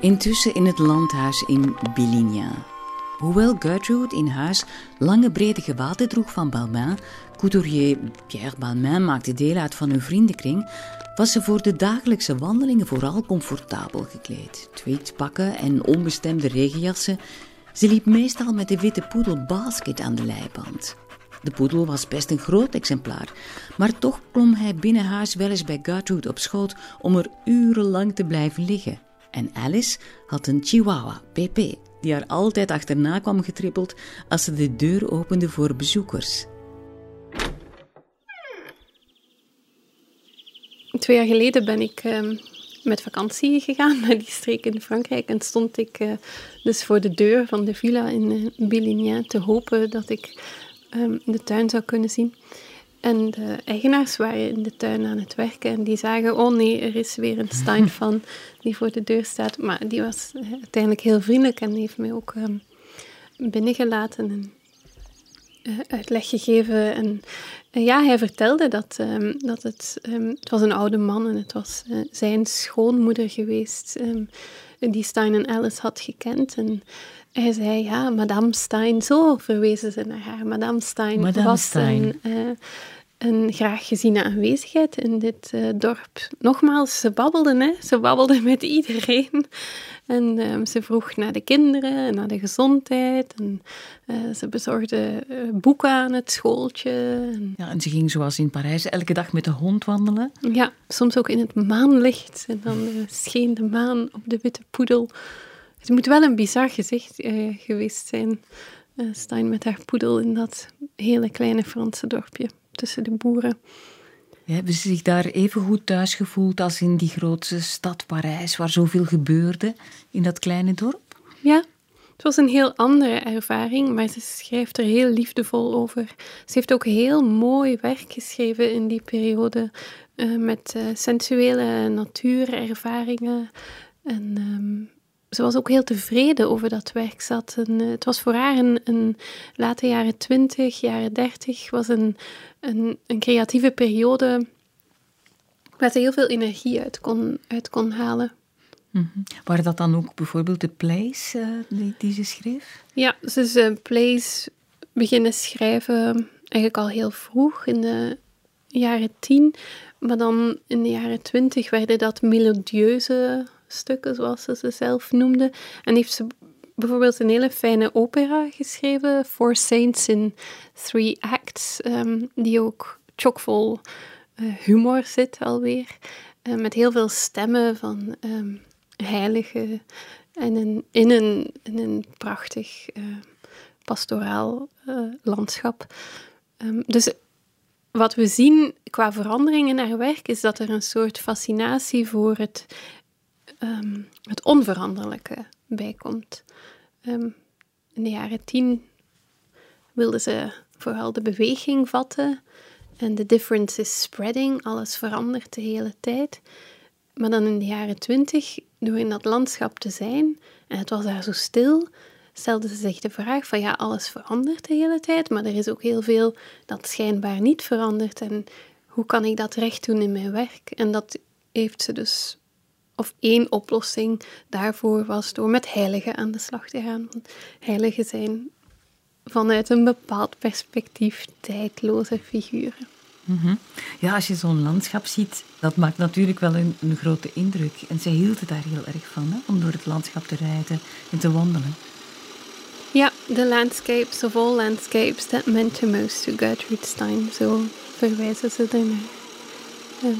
Intussen in het landhuis in Biligna. Hoewel Gertrude in huis lange brede gewaden droeg van Balmain, couturier Pierre Balmain maakte deel uit van hun vriendenkring, was ze voor de dagelijkse wandelingen vooral comfortabel gekleed. Tweetpakken en onbestemde regenjassen. Ze liep meestal met de witte poedel Basket aan de leiband. De poedel was best een groot exemplaar, maar toch klom hij binnen huis wel eens bij Gertrude op schoot om er urenlang te blijven liggen. En Alice had een chihuahua, Pepe, die haar altijd achterna kwam getrippeld als ze de deur opende voor bezoekers. Twee jaar geleden ben ik ehm, met vakantie gegaan naar die streek in Frankrijk en stond ik eh, dus voor de deur van de villa in uh, Billignan te hopen dat ik ehm, de tuin zou kunnen zien. En de eigenaars waren in de tuin aan het werken en die zagen, oh nee, er is weer een Stein van die voor de deur staat. Maar die was eh, uiteindelijk heel vriendelijk en heeft mij ook ehm, binnengelaten en eh, uitleg gegeven. En eh, ja, hij vertelde dat, ehm, dat het, ehm, het was een oude man en het was eh, zijn schoonmoeder geweest ehm, die Stein en Alice had gekend. En hij zei, ja, Madame Stein, zo verwezen ze naar haar. Madame Stein Madame was Stein. Een, eh, een graag geziene aanwezigheid in dit eh, dorp. Nogmaals, ze babbelden, hè. Ze babbelden met iedereen. En ehm, ze vroeg naar de kinderen, en naar de gezondheid. En eh, ze bezorgde eh, boeken aan het schooltje. En, Ja, en ze ging zoals in Parijs elke dag met de hond wandelen. ja, soms ook in het maanlicht. En dan scheen de maan op de witte poedel. Het moet wel een bizar gezicht geweest zijn. Stein met haar poedel in dat hele kleine Franse dorpje tussen de boeren. Hebben ze zich daar even goed thuis gevoeld als in die grote stad Parijs, waar zoveel gebeurde, in dat kleine dorp? Ja, het was een heel andere ervaring, maar ze schrijft er heel liefdevol over. Ze heeft ook heel mooi werk geschreven in die periode, eh, met eh, sensuele natuurervaringen. En ehm, ze was ook heel tevreden over dat werk. Ze had een, eh, het was voor haar een, een late jaren twintig, jaren dertig, was een, een, een creatieve periode waar ze heel veel energie uit kon, uit kon halen. Waren dat dan ook bijvoorbeeld de plays eh, die, die ze schreef? Ja, ze is eh, plays beginnen schrijven eigenlijk al heel vroeg, in de jaren tien. Maar dan in de jaren twintig werden dat melodieuze stukken, zoals ze ze zelf noemde. En heeft ze bijvoorbeeld een hele fijne opera geschreven, Four Saints in Three Acts, ehm, die ook chockvol eh, humor zit alweer. Eh, met heel veel stemmen van ehm, heiligen en een, in, een, prachtig eh, pastoraal landschap. Ehm, dus wat we zien qua verandering in haar werk is dat er een soort fascinatie voor het, ehm, het onveranderlijke bij komt. Ehm, in de jaren tien wilden ze vooral de beweging vatten. En de difference is spreading, alles verandert de hele tijd. Maar dan in de jaren twintig, door in dat landschap te zijn, en het was daar zo stil, stelden ze zich de vraag van ja, alles verandert de hele tijd, maar er is ook heel veel dat schijnbaar niet verandert. En hoe kan ik dat recht doen in mijn werk? En dat heeft ze dus, of één oplossing daarvoor was door met heiligen aan de slag te gaan. heiligen zijn vanuit een bepaald perspectief tijdloze figuren. Mhm. Ja, als je zo'n landschap ziet, dat maakt natuurlijk wel een, een, grote indruk. En zij hield het daar heel erg van, hè, om door het landschap te rijden en te wandelen. Ja, the landscapes of all landscapes that meant the most to Gertrude Stein. Zo verwijzen ze ernaar. Ja,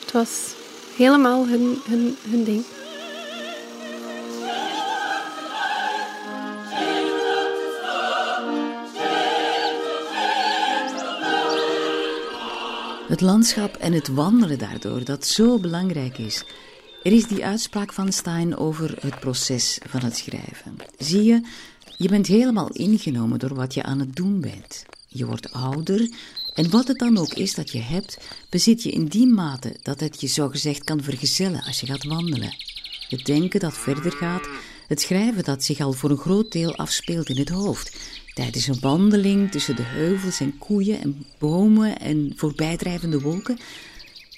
het was helemaal hun, hun, hun ding. Het landschap en het wandelen daardoor, dat zo belangrijk is. Er is die uitspraak van Stein over het proces van het schrijven. Zie je, je bent helemaal ingenomen door wat je aan het doen bent. Je wordt ouder en wat het dan ook is dat je hebt, bezit je in die mate dat het je zogezegd kan vergezellen als je gaat wandelen. Het denken dat verder gaat, het schrijven dat zich al voor een groot deel afspeelt in het hoofd. Tijdens een wandeling tussen de heuvels en koeien en bomen en voorbijdrijvende wolken.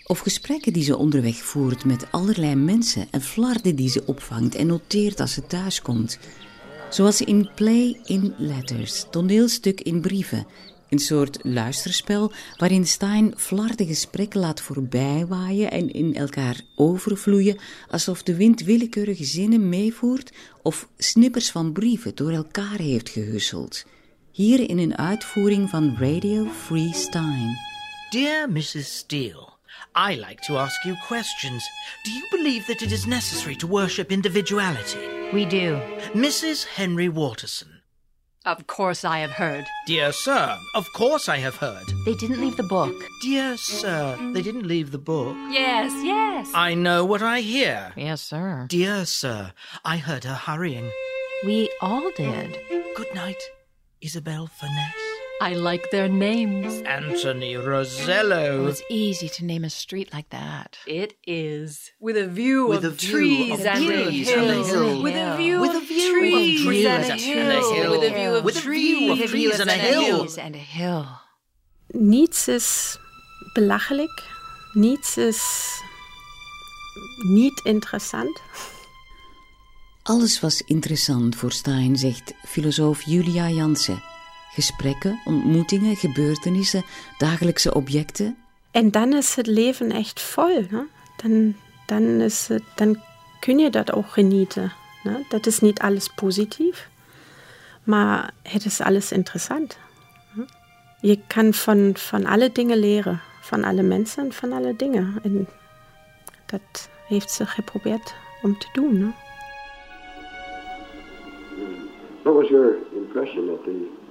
Of gesprekken die ze onderweg voert met allerlei mensen en flarden die ze opvangt en noteert als ze thuiskomt. Zoals in Play in Letters, toneelstuk in brieven. Een soort luisterspel waarin Stein flarde gesprekken laat voorbijwaaien en in elkaar overvloeien, alsof de wind willekeurige zinnen meevoert of snippers van brieven door elkaar heeft gehusseld. Hier in een uitvoering van Radio Free Stein. Dear Mrs. Steele, I like to ask you questions. Do you believe that it is necessary to worship individuality? We do. Mrs. Henry Waterson. Of course I have heard. Dear sir, of course I have heard. They didn't leave the book. Dear sir, they didn't leave the book. Yes, yes. I know what I hear. Yes, sir. Dear sir, I heard her hurrying. We all did. Good night, Isabel Furness. I like their names. Anthony Rosello. Oh, it's easy to name a street like that. It is. With a view With of a view trees of and trees a and a hill. hill. With a view With of a view of trees trees and a and a hill. hill. With a view of With a view of trees trees and a hill. Trees and a hill. Niets is belachelijk. Niets is niet interessant. Alles was interessant voor Stein, zegt filosoof Julia Jansen. Gesprekken, ontmoetingen, gebeurtenissen, dagelijkse objecten. En dan is het leven echt vol. Ne? Dan, dan, is het, dan kun je dat ook genieten. Ne? Dat is niet alles positief, maar het is alles interessant. ne? Je kan van, van alle dingen leren, van alle mensen, van alle dingen. En dat heeft ze geprobeerd om te doen. What was your impression at the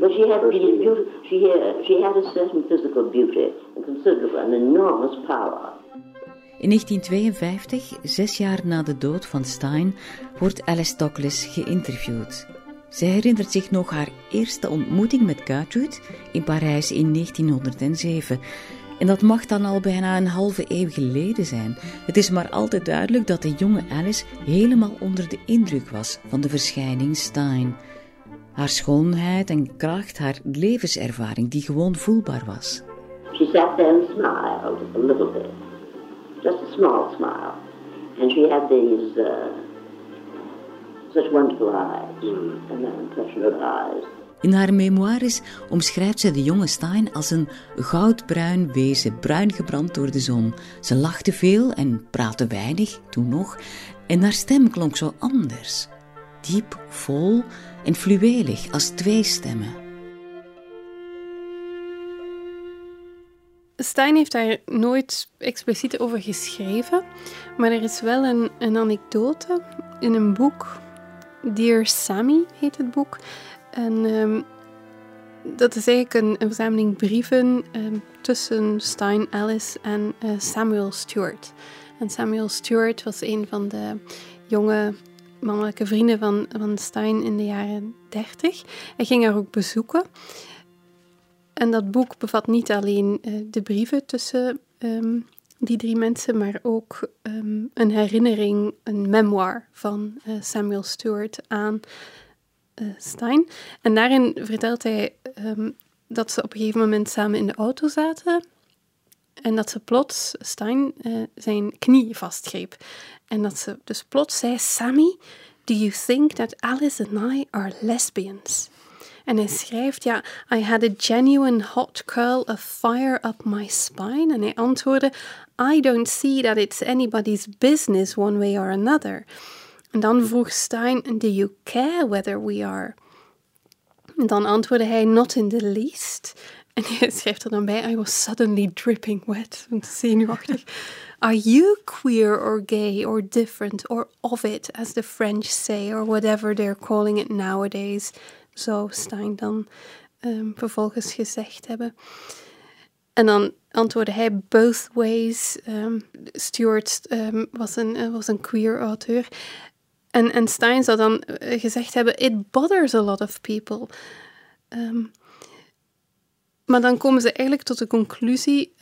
But she had, beauty, she, had, she had a certain physical beauty and considerable, an enormous power. In 1952, zes jaar na de dood van Stein, wordt Alice Douglas geïnterviewd. Zij herinnert zich nog haar eerste ontmoeting met Gertrude in Parijs in 1907. En dat mag dan al bijna een halve eeuw geleden zijn. Het is maar altijd duidelijk dat de jonge Alice helemaal onder de indruk was van de verschijning Stein. Haar schoonheid en kracht, haar levenservaring die gewoon voelbaar was. She sat there and smiled a little bit, just a small smile. And she had these uh, such wonderful eyes, and that eyes. In haar memoires omschrijft zij de jonge Stein als een goudbruin wezen, bruin gebrand door de zon. Ze lachte veel en praatte weinig, toen nog, en haar stem klonk zo anders. Diep, vol en fluwelig als twee stemmen. Stein heeft daar nooit expliciet over geschreven, maar er is wel een, een anekdote in een boek. Dear Sammy heet het boek. En ehm, dat is eigenlijk een, verzameling brieven ehm, tussen Stein, Alice en eh, Samuel Stewart. En Samuel Stewart was een van de jonge mannelijke vrienden van, van Stein in de jaren 30. Hij ging haar ook bezoeken. En dat boek bevat niet alleen uh, de brieven tussen um, die drie mensen, maar ook um, een herinnering, een memoir van uh, Samuel Stewart aan uh, Stein. En daarin vertelt hij um, dat ze op een gegeven moment samen in de auto zaten en dat ze plots, Stein, zijn knie vastgreep. En dat ze dus plots zei, Sammy, do you think that Alice and I are lesbians? En hij schrijft, ja, I had a genuine hot curl of fire up my spine. En hij antwoordde, I don't see that it's anybody's business one way or another. En dan vroeg Stein, do you care whether we are? En dan antwoordde hij, not in the least. En hij schrijft er dan bij, I was suddenly dripping wet. Zenuwachtig. Are you queer or gay or different or of it, as the French say, or whatever they're calling it nowadays? Zou Stein dan um, vervolgens gezegd hebben. En dan antwoordde hij both ways. Um, Stewart um, was, een, uh, was een queer auteur. En, en Stein zou dan uh, gezegd hebben: It bothers a lot of people. Um, maar dan komen ze eigenlijk tot de conclusie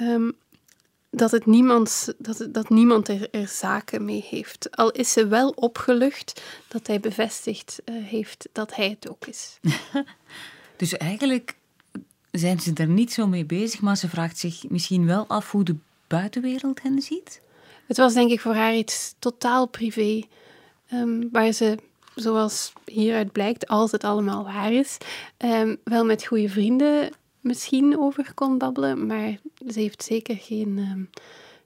dat, het niemand, dat, dat niemand er, er, zaken mee heeft. Al is ze wel opgelucht dat hij bevestigd uh, heeft dat hij het ook is. dus eigenlijk zijn ze er niet zo mee bezig, maar ze vraagt zich misschien wel af hoe de buitenwereld hen ziet? Het was denk ik voor haar iets totaal privé, um, waar ze, zoals hieruit blijkt, als het allemaal waar is, um, wel met goede vrienden misschien over kon babbelen, maar ze heeft zeker geen, um,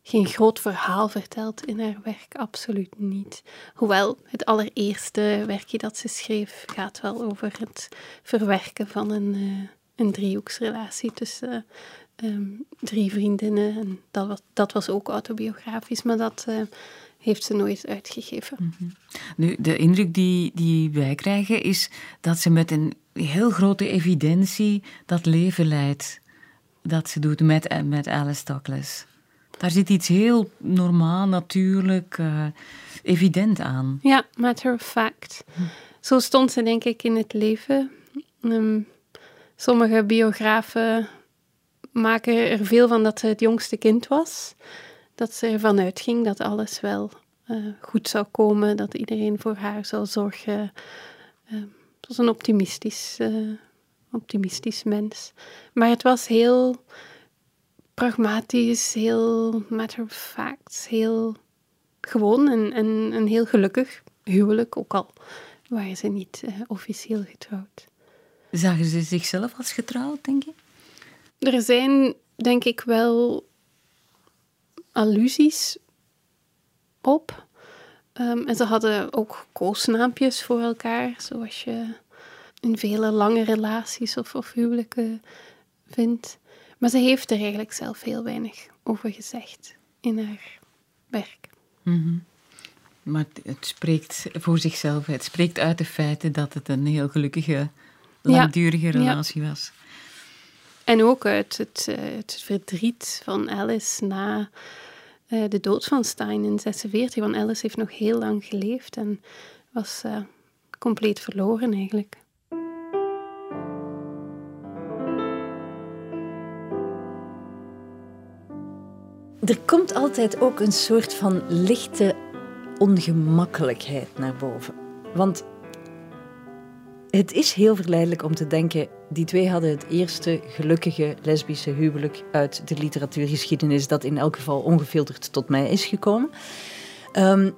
geen groot verhaal verteld in haar werk, absoluut niet. Hoewel het allereerste werkje dat ze schreef gaat wel over het verwerken van een, uh, een driehoeksrelatie tussen um, drie vriendinnen. En dat, was, dat was ook autobiografisch, maar dat uh, heeft ze nooit uitgegeven. -hmm. Nu, de indruk die, die wij krijgen is dat ze met een heel grote evidentie dat leven leidt dat ze doet met, met Alice Douglas. Daar zit iets heel normaal, natuurlijk, uh, evident aan. Ja, matter of fact. Zo stond ze denk ik in het leven. Um, sommige biografen maken er veel van dat ze het jongste kind was. Dat ze ervan uitging dat alles wel uh, goed zou komen, dat iedereen voor haar zou zorgen. Het was een optimistisch, uh, optimistisch mens. Maar het was heel pragmatisch, heel matter of fact, heel gewoon en, en, en heel gelukkig huwelijk, ook al waren ze niet officieel getrouwd. Zagen ze zichzelf als getrouwd, denk je? Er zijn, denk ik, wel allusies op. Um, en ze hadden ook koosnaampjes voor elkaar, zoals je in vele lange relaties of, of huwelijken vindt. Maar ze heeft er eigenlijk zelf heel weinig over gezegd in haar werk. Mm -hmm. Maar het spreekt voor zichzelf, het spreekt uit de feiten dat het een heel gelukkige, langdurige ja, relatie ja. was. En ook uit het, uh, het verdriet van Alice na uh, de dood van Stein in 46. Want Alice heeft nog heel lang geleefd en was uh, compleet verloren eigenlijk. Er komt altijd ook een soort van lichte ongemakkelijkheid naar boven. Want het is heel verleidelijk om te denken, die twee hadden het eerste gelukkige lesbische huwelijk uit de literatuurgeschiedenis dat in elk geval ongefilterd tot mij is gekomen. Um,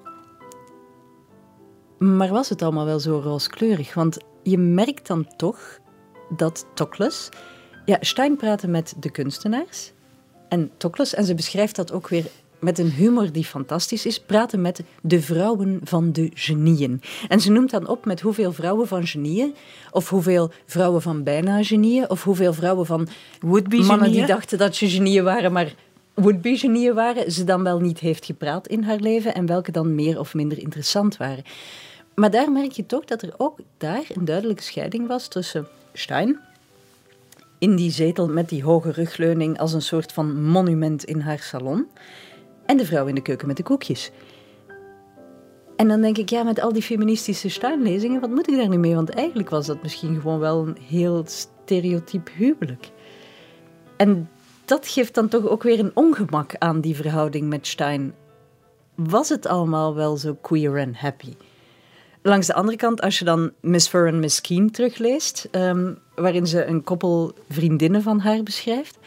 maar was het allemaal wel zo rooskleurig? Want je merkt dan toch dat Tokles... Ja, Stein praatte met de kunstenaars en Tokles, en ze beschrijft dat ook weer met een humor die fantastisch is, praten met de vrouwen van de genieën. En ze noemt dan op met hoeveel vrouwen van genieën, of hoeveel vrouwen van bijna genieën, of hoeveel vrouwen van would-be mannen die dachten dat ze genieën waren, maar would-be genieën waren, ze dan wel niet heeft gepraat in haar leven en welke dan meer of minder interessant waren. Maar daar merk je toch dat er ook daar een duidelijke scheiding was tussen Stein, in die zetel met die hoge rugleuning als een soort van monument in haar salon, en de vrouw in de keuken met de koekjes. En dan denk ik, ja, met al die feministische Stein-lezingen, wat moet ik daar nu mee? Want eigenlijk was dat misschien gewoon wel een heel stereotyp huwelijk. En dat geeft dan toch ook weer een ongemak aan die verhouding met Stein. Was het allemaal wel zo queer en happy? Langs de andere kant, als je dan Miss Fur en Miss Keen terugleest, um, waarin ze een koppel vriendinnen van haar beschrijft,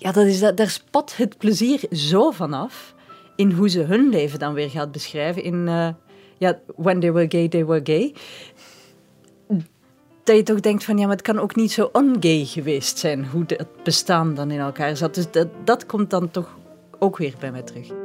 ja, dat is dat, daar spat het plezier zo vanaf in hoe ze hun leven dan weer gaat beschrijven. In uh, ja, When They Were Gay, They Were Gay. Dat je toch denkt van ja, maar het kan ook niet zo ongay geweest zijn hoe het bestaan dan in elkaar zat. Dus dat, dat komt dan toch ook weer bij mij terug.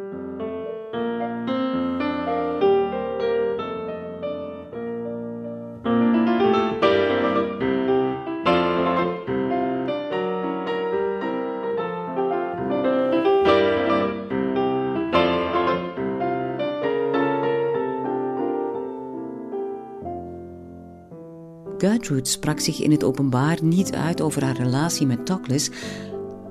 Gertrude sprak zich in het openbaar niet uit over haar relatie met Douglas,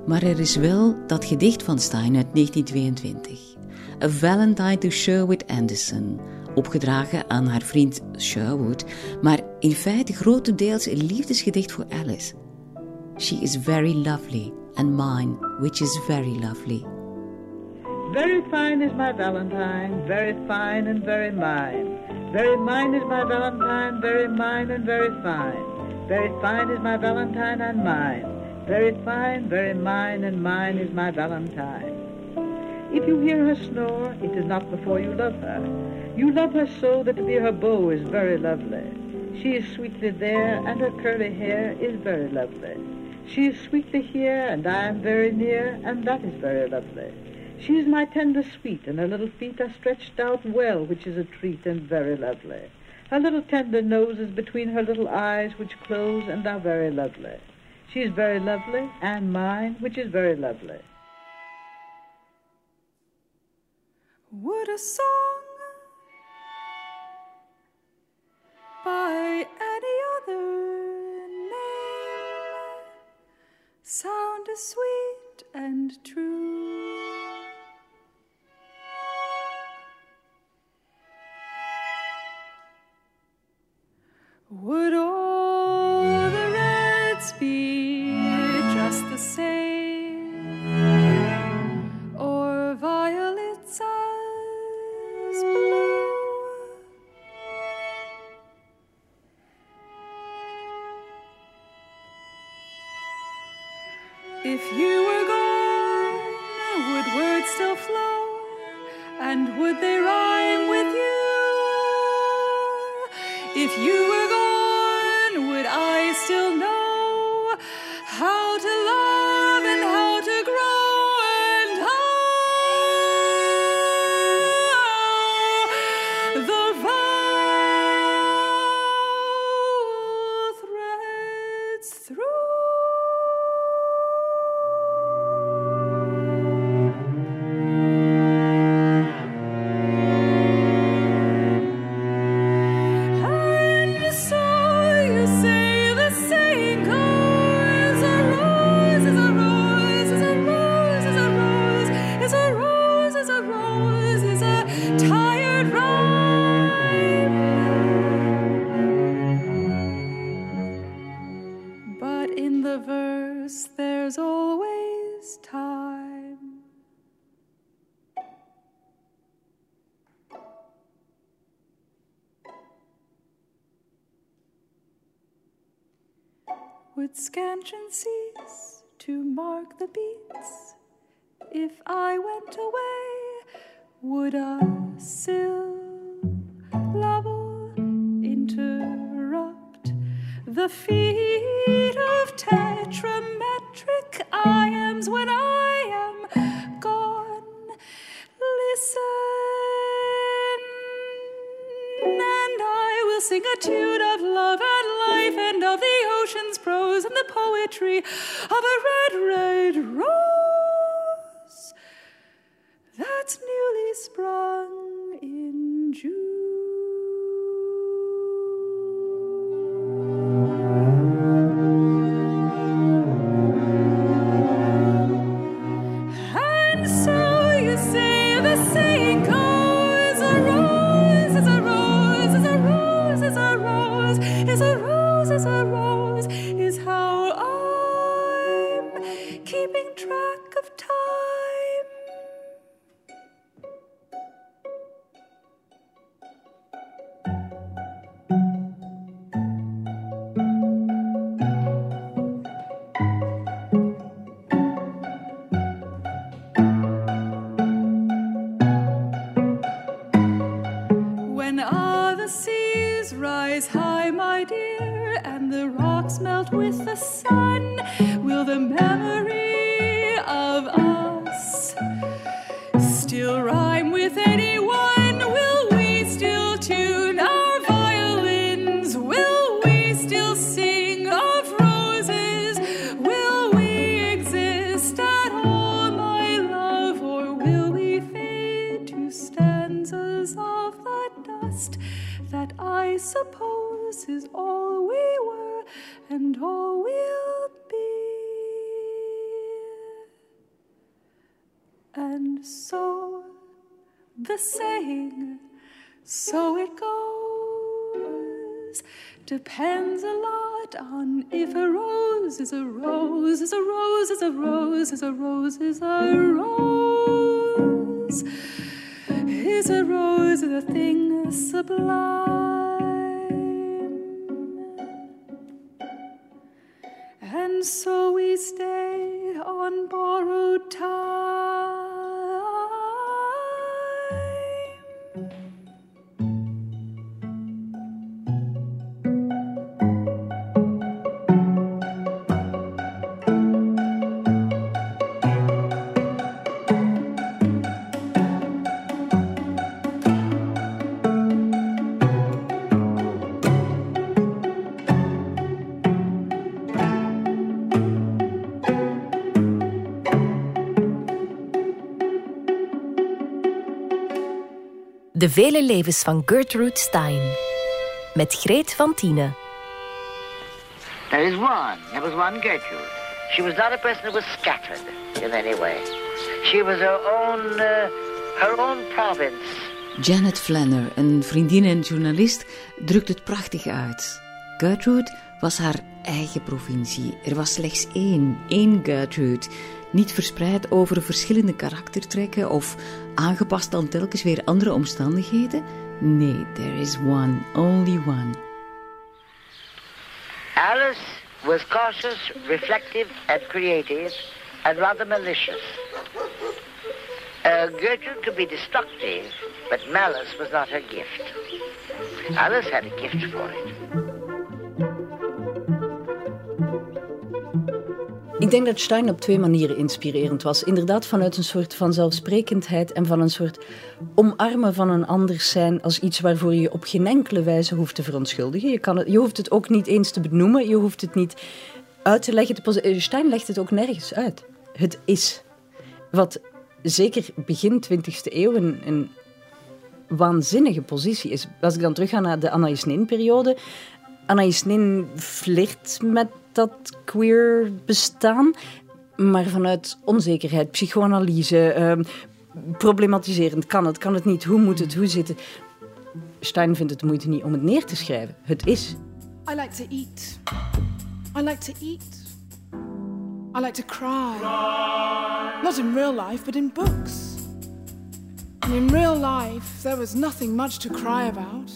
maar er is wel dat gedicht van Stein uit 1922. A Valentine to Sherwood Anderson, opgedragen aan haar vriend Sherwood, maar in feite grotendeels een liefdesgedicht voor Alice. She is very lovely, and mine, which is very lovely. Very fine is my Valentine, very fine and very mine. Very mine is my Valentine, very mine and very fine. Very fine is my Valentine and mine. Very fine, very mine and mine is my Valentine. If you hear her snore, it is not before you love her. You love her so that to be her beau is very lovely. She is sweetly there, and her curly hair is very lovely. She is sweetly here, and I am very near, and that is very lovely. She is my tender sweet, and her little feet are stretched out well, which is a treat and very lovely. Her little tender nose is between her little eyes, which close and are very lovely. She is very lovely, and mine, which is very lovely. Would a song by any other name sound as sweet and true? Would all the reds be just the same, or violets as blue? If you were gone, would words still flow, and would they rhyme? If you were gone, would I still know Would scansion cease to mark the beats? If I went away, would a syllable interrupt the feet of tetrametric iams when I am gone? Listen, and I will sing a tune of love and life and of the and the poetry of a red, red rose that's newly sprung depends a lot on if a rose is a rose, is a rose, is a rose, is a rose, is a rose, is a rose, is a thing sublime. And so we stay on borrowed time. De vele levens van Gertrude Stein. Met Greet van Tienen. There is one. There was one Gertrude. She was not a person who was scattered in any way. She was her own, uh, her own province. Janet Flanner, een vriendin en journalist, drukt het prachtig uit. Gertrude was haar eigen provincie. Er was slechts één, één Gertrude. Niet verspreid over verschillende karaktertrekken of aangepast aan telkens weer andere omstandigheden. Nee, there is one, only one. Alice was cautious, reflective, and creative, and rather malicious. Uh, Gertrude could be destructive, but malice was not her gift. Alice had a gift for it. Ik denk dat Stein op twee manieren inspirerend was. Inderdaad vanuit een soort van zelfsprekendheid en van een soort omarmen van een anders zijn als iets waarvoor je op geen enkele wijze hoeft te verontschuldigen. Je, kan het, je hoeft het ook niet eens te benoemen, je hoeft het niet uit te leggen. Te Stein legt het ook nergens uit. Het is. Wat zeker begin 20e eeuw een, een waanzinnige positie is. Als ik dan terug ga naar de Anais Nin-periode. Anais Nin flirt met dat queer bestaan, maar vanuit onzekerheid, psychoanalyse, uh, problematiserend. Kan het, kan het niet, hoe moet het, hoe zit het? Stein vindt het moeite niet om het neer te schrijven. Het is. I like to eat. I like to eat. I like to cry. Not in real life, but in books. In real life, there was nothing much to cry about.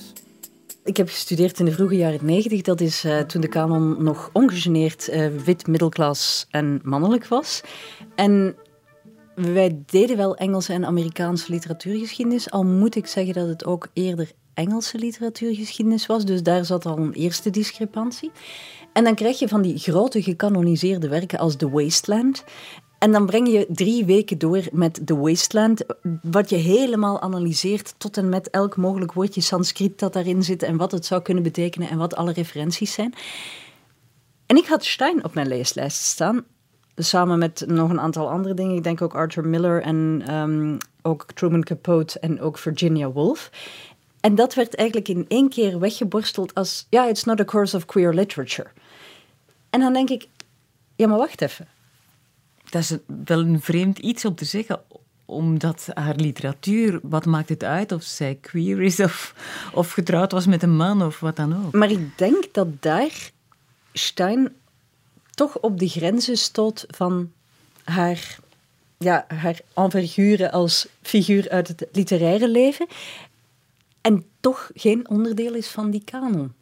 Ik heb gestudeerd in de vroege jaren negentig. Dat is uh, toen de kanon nog ongegeneerd uh, wit, middelklas en mannelijk was. En wij deden wel Engelse en Amerikaanse literatuurgeschiedenis. Al moet ik zeggen dat het ook eerder Engelse literatuurgeschiedenis was. Dus daar zat al een eerste discrepantie. En dan krijg je van die grote gecanoniseerde werken als The Wasteland. En dan breng je drie weken door met The Wasteland, wat je helemaal analyseert tot en met elk mogelijk woordje Sanskriet dat daarin zit en wat het zou kunnen betekenen en wat alle referenties zijn. En ik had Stein op mijn leeslijst staan, samen met nog een aantal andere dingen. Ik denk ook Arthur Miller en um, ook Truman Capote en ook Virginia Woolf. En dat werd eigenlijk in één keer weggeborsteld als, ja, it's not a course of queer literature. En dan denk ik, ja, maar wacht even dat is wel een vreemd iets om te zeggen, omdat haar literatuur, wat maakt het uit of zij queer is of, of getrouwd was met een man of wat dan ook. Maar ik denk dat daar Stein toch op de grenzen stoot van haar, ja, haar envergure als figuur uit het literaire leven en toch geen onderdeel is van die kanon.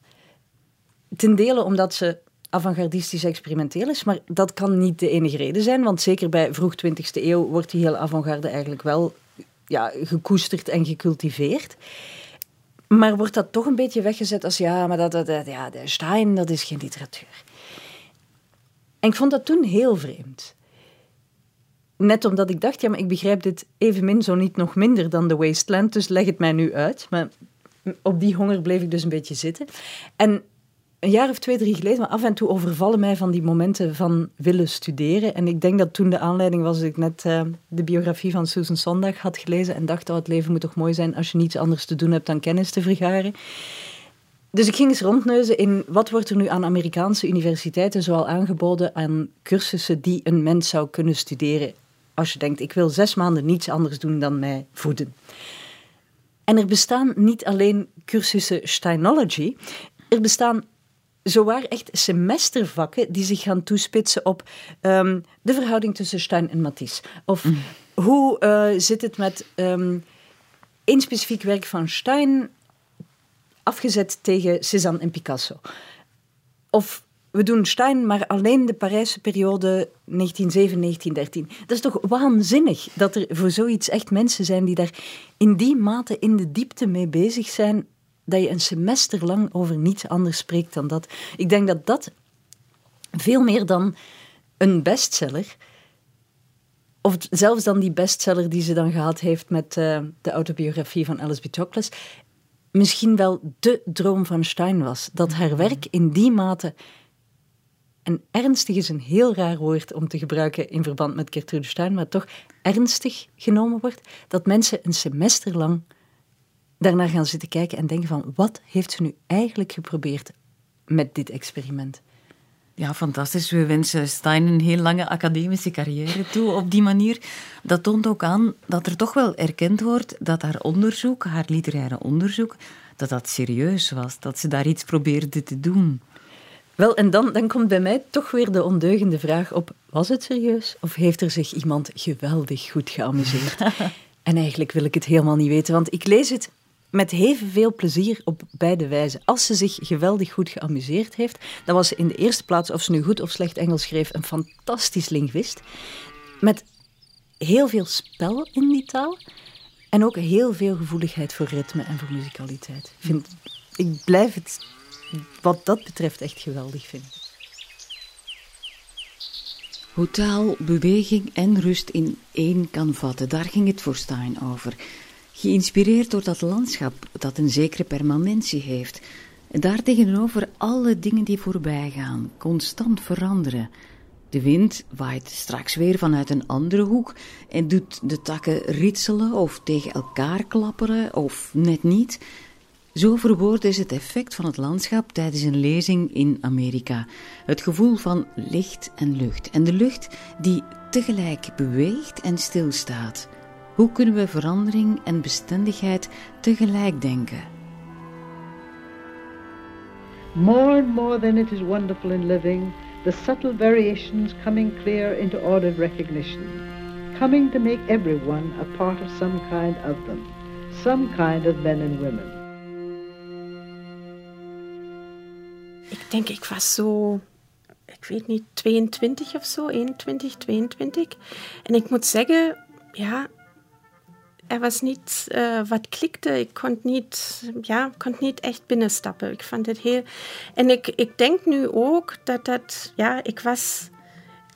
Ten dele omdat ze avant-gardistisch experimenteel is. Maar dat kan niet de enige reden zijn, want zeker bij vroeg 20e eeuw wordt die hele avant-garde eigenlijk wel ja, gekoesterd en gecultiveerd. Maar wordt dat toch een beetje weggezet als ja, maar dat, dat, dat ja, de Stein, dat is geen literatuur. En ik vond dat toen heel vreemd. Net omdat ik dacht, ja, maar ik begrijp dit evenmin zo niet nog minder dan The Wasteland, dus leg het mij nu uit. Maar op die honger bleef ik dus een beetje zitten. En een jaar of twee, drie geleden, maar af en toe overvallen mij van die momenten van willen studeren. En ik denk dat toen de aanleiding was dat ik net uh, de biografie van Susan Sondag had gelezen en dacht, oh, het leven moet toch mooi zijn als je niets anders te doen hebt dan kennis te vergaren. Dus ik ging eens rondneuzen in wat wordt er nu aan Amerikaanse universiteiten zoal aangeboden aan cursussen die een mens zou kunnen studeren als je denkt, ik wil zes maanden niets anders doen dan mij voeden. En er bestaan niet alleen cursussen Steinology, er bestaan zowaar echt semestervakken die zich gaan toespitsen op um, de verhouding tussen Stein en Matisse. Of mm. hoe uh, zit het met um, één specifiek werk van Stein afgezet tegen Cézanne en Picasso. Of we doen Stein, maar alleen de Parijse periode 1907-1913. Dat is toch waanzinnig dat er voor zoiets echt mensen zijn die daar in die mate in de diepte mee bezig zijn, dat je een semester lang over niets anders spreekt dan dat. Ik denk dat dat veel meer dan een bestseller, of zelfs dan die bestseller die ze dan gehad heeft met uh, de autobiografie van Alice B. Toklas, misschien wel de droom van Stein was. Dat haar werk in die mate en ernstig is een heel raar woord om te gebruiken in verband met Gertrude Stein, maar toch ernstig genomen wordt, dat mensen een semester lang daarnaar gaan zitten kijken en denken van wat heeft ze nu eigenlijk geprobeerd met dit experiment? Ja, fantastisch. We wensen Stein een heel lange academische carrière toe op die manier. Dat toont ook aan dat er toch wel erkend wordt dat haar onderzoek, haar literaire onderzoek, dat dat serieus was. Dat ze daar iets probeerde te doen. Wel, en dan, dan komt bij mij toch weer de ondeugende vraag op: was het serieus of heeft er zich iemand geweldig goed geamuseerd? en eigenlijk wil ik het helemaal niet weten, want ik lees het met veel plezier op beide wijzen. Als ze zich geweldig goed geamuseerd heeft, dan was ze in de eerste plaats, of ze nu goed of slecht Engels schreef, een fantastisch linguist. Met heel veel spel in die taal. En ook heel veel gevoeligheid voor ritme en voor muzikaliteit. Ik, vind, ik blijf het wat dat betreft echt geweldig vind. Hoe taal, beweging en rust in één kan vatten, daar ging het voor Stein over. Geïnspireerd door dat landschap dat een zekere permanentie heeft. En daartegenover alle dingen die voorbij gaan, constant veranderen. De wind waait straks weer vanuit een andere hoek en doet de takken ritselen of tegen elkaar klapperen of net niet. Zo verwoord is het effect van het landschap tijdens een lezing in Amerika. Het gevoel van licht en lucht. En de lucht die tegelijk beweegt en stilstaat. Hoe kunnen we verandering en bestendigheid tegelijk denken? More and more than it is wonderful in living, the subtle variations coming clear into ordered recognition, coming to make everyone a part of some kind of them, some kind of men and women. ik denk, ik was zo, ik weet niet, 22 of zo, 21, 22. En ik moet zeggen, ja, er was niet uh, wat klikte. Ik kon niet, ja, kon niet echt binnenstappen. Ik vond het heel. En ik, ik denk nu ook dat dat, ja, ik was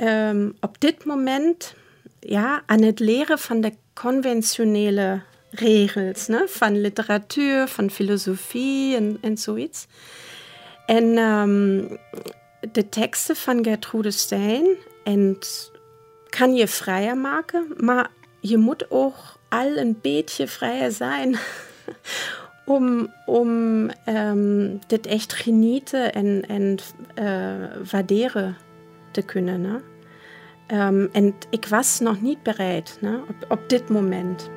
um, op dit moment ja, aan het leren van de conventionele regels, ne? van literatuur, van filosofie en, en zoiets. En um, de teksten van Gertrude Stein en kan je vrijer maken, maar je moet ook al een beetje vrijer zijn om, om um, dit echt genieten en, en uh, waarderen te kunnen. Ne? Um, en ik was nog niet bereid ne? Op, op dit moment.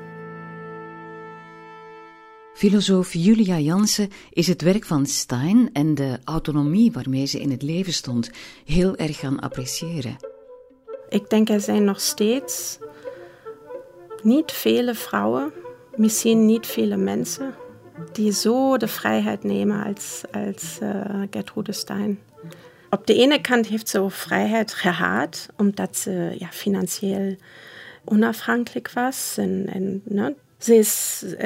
Filosoof Julia Jansen is het werk van Stein en de autonomie waarmee ze in het leven stond heel erg gaan appreciëren. Ik denk er zijn nog steeds niet vele vrouwen, misschien niet vele mensen, die zo de vrijheid nemen als, als uh, Gertrude Stein. Op de ene kant heeft ze vrijheid gehad, omdat ze ja, financieel onafhankelijk was en, en ne, Ze is, uh,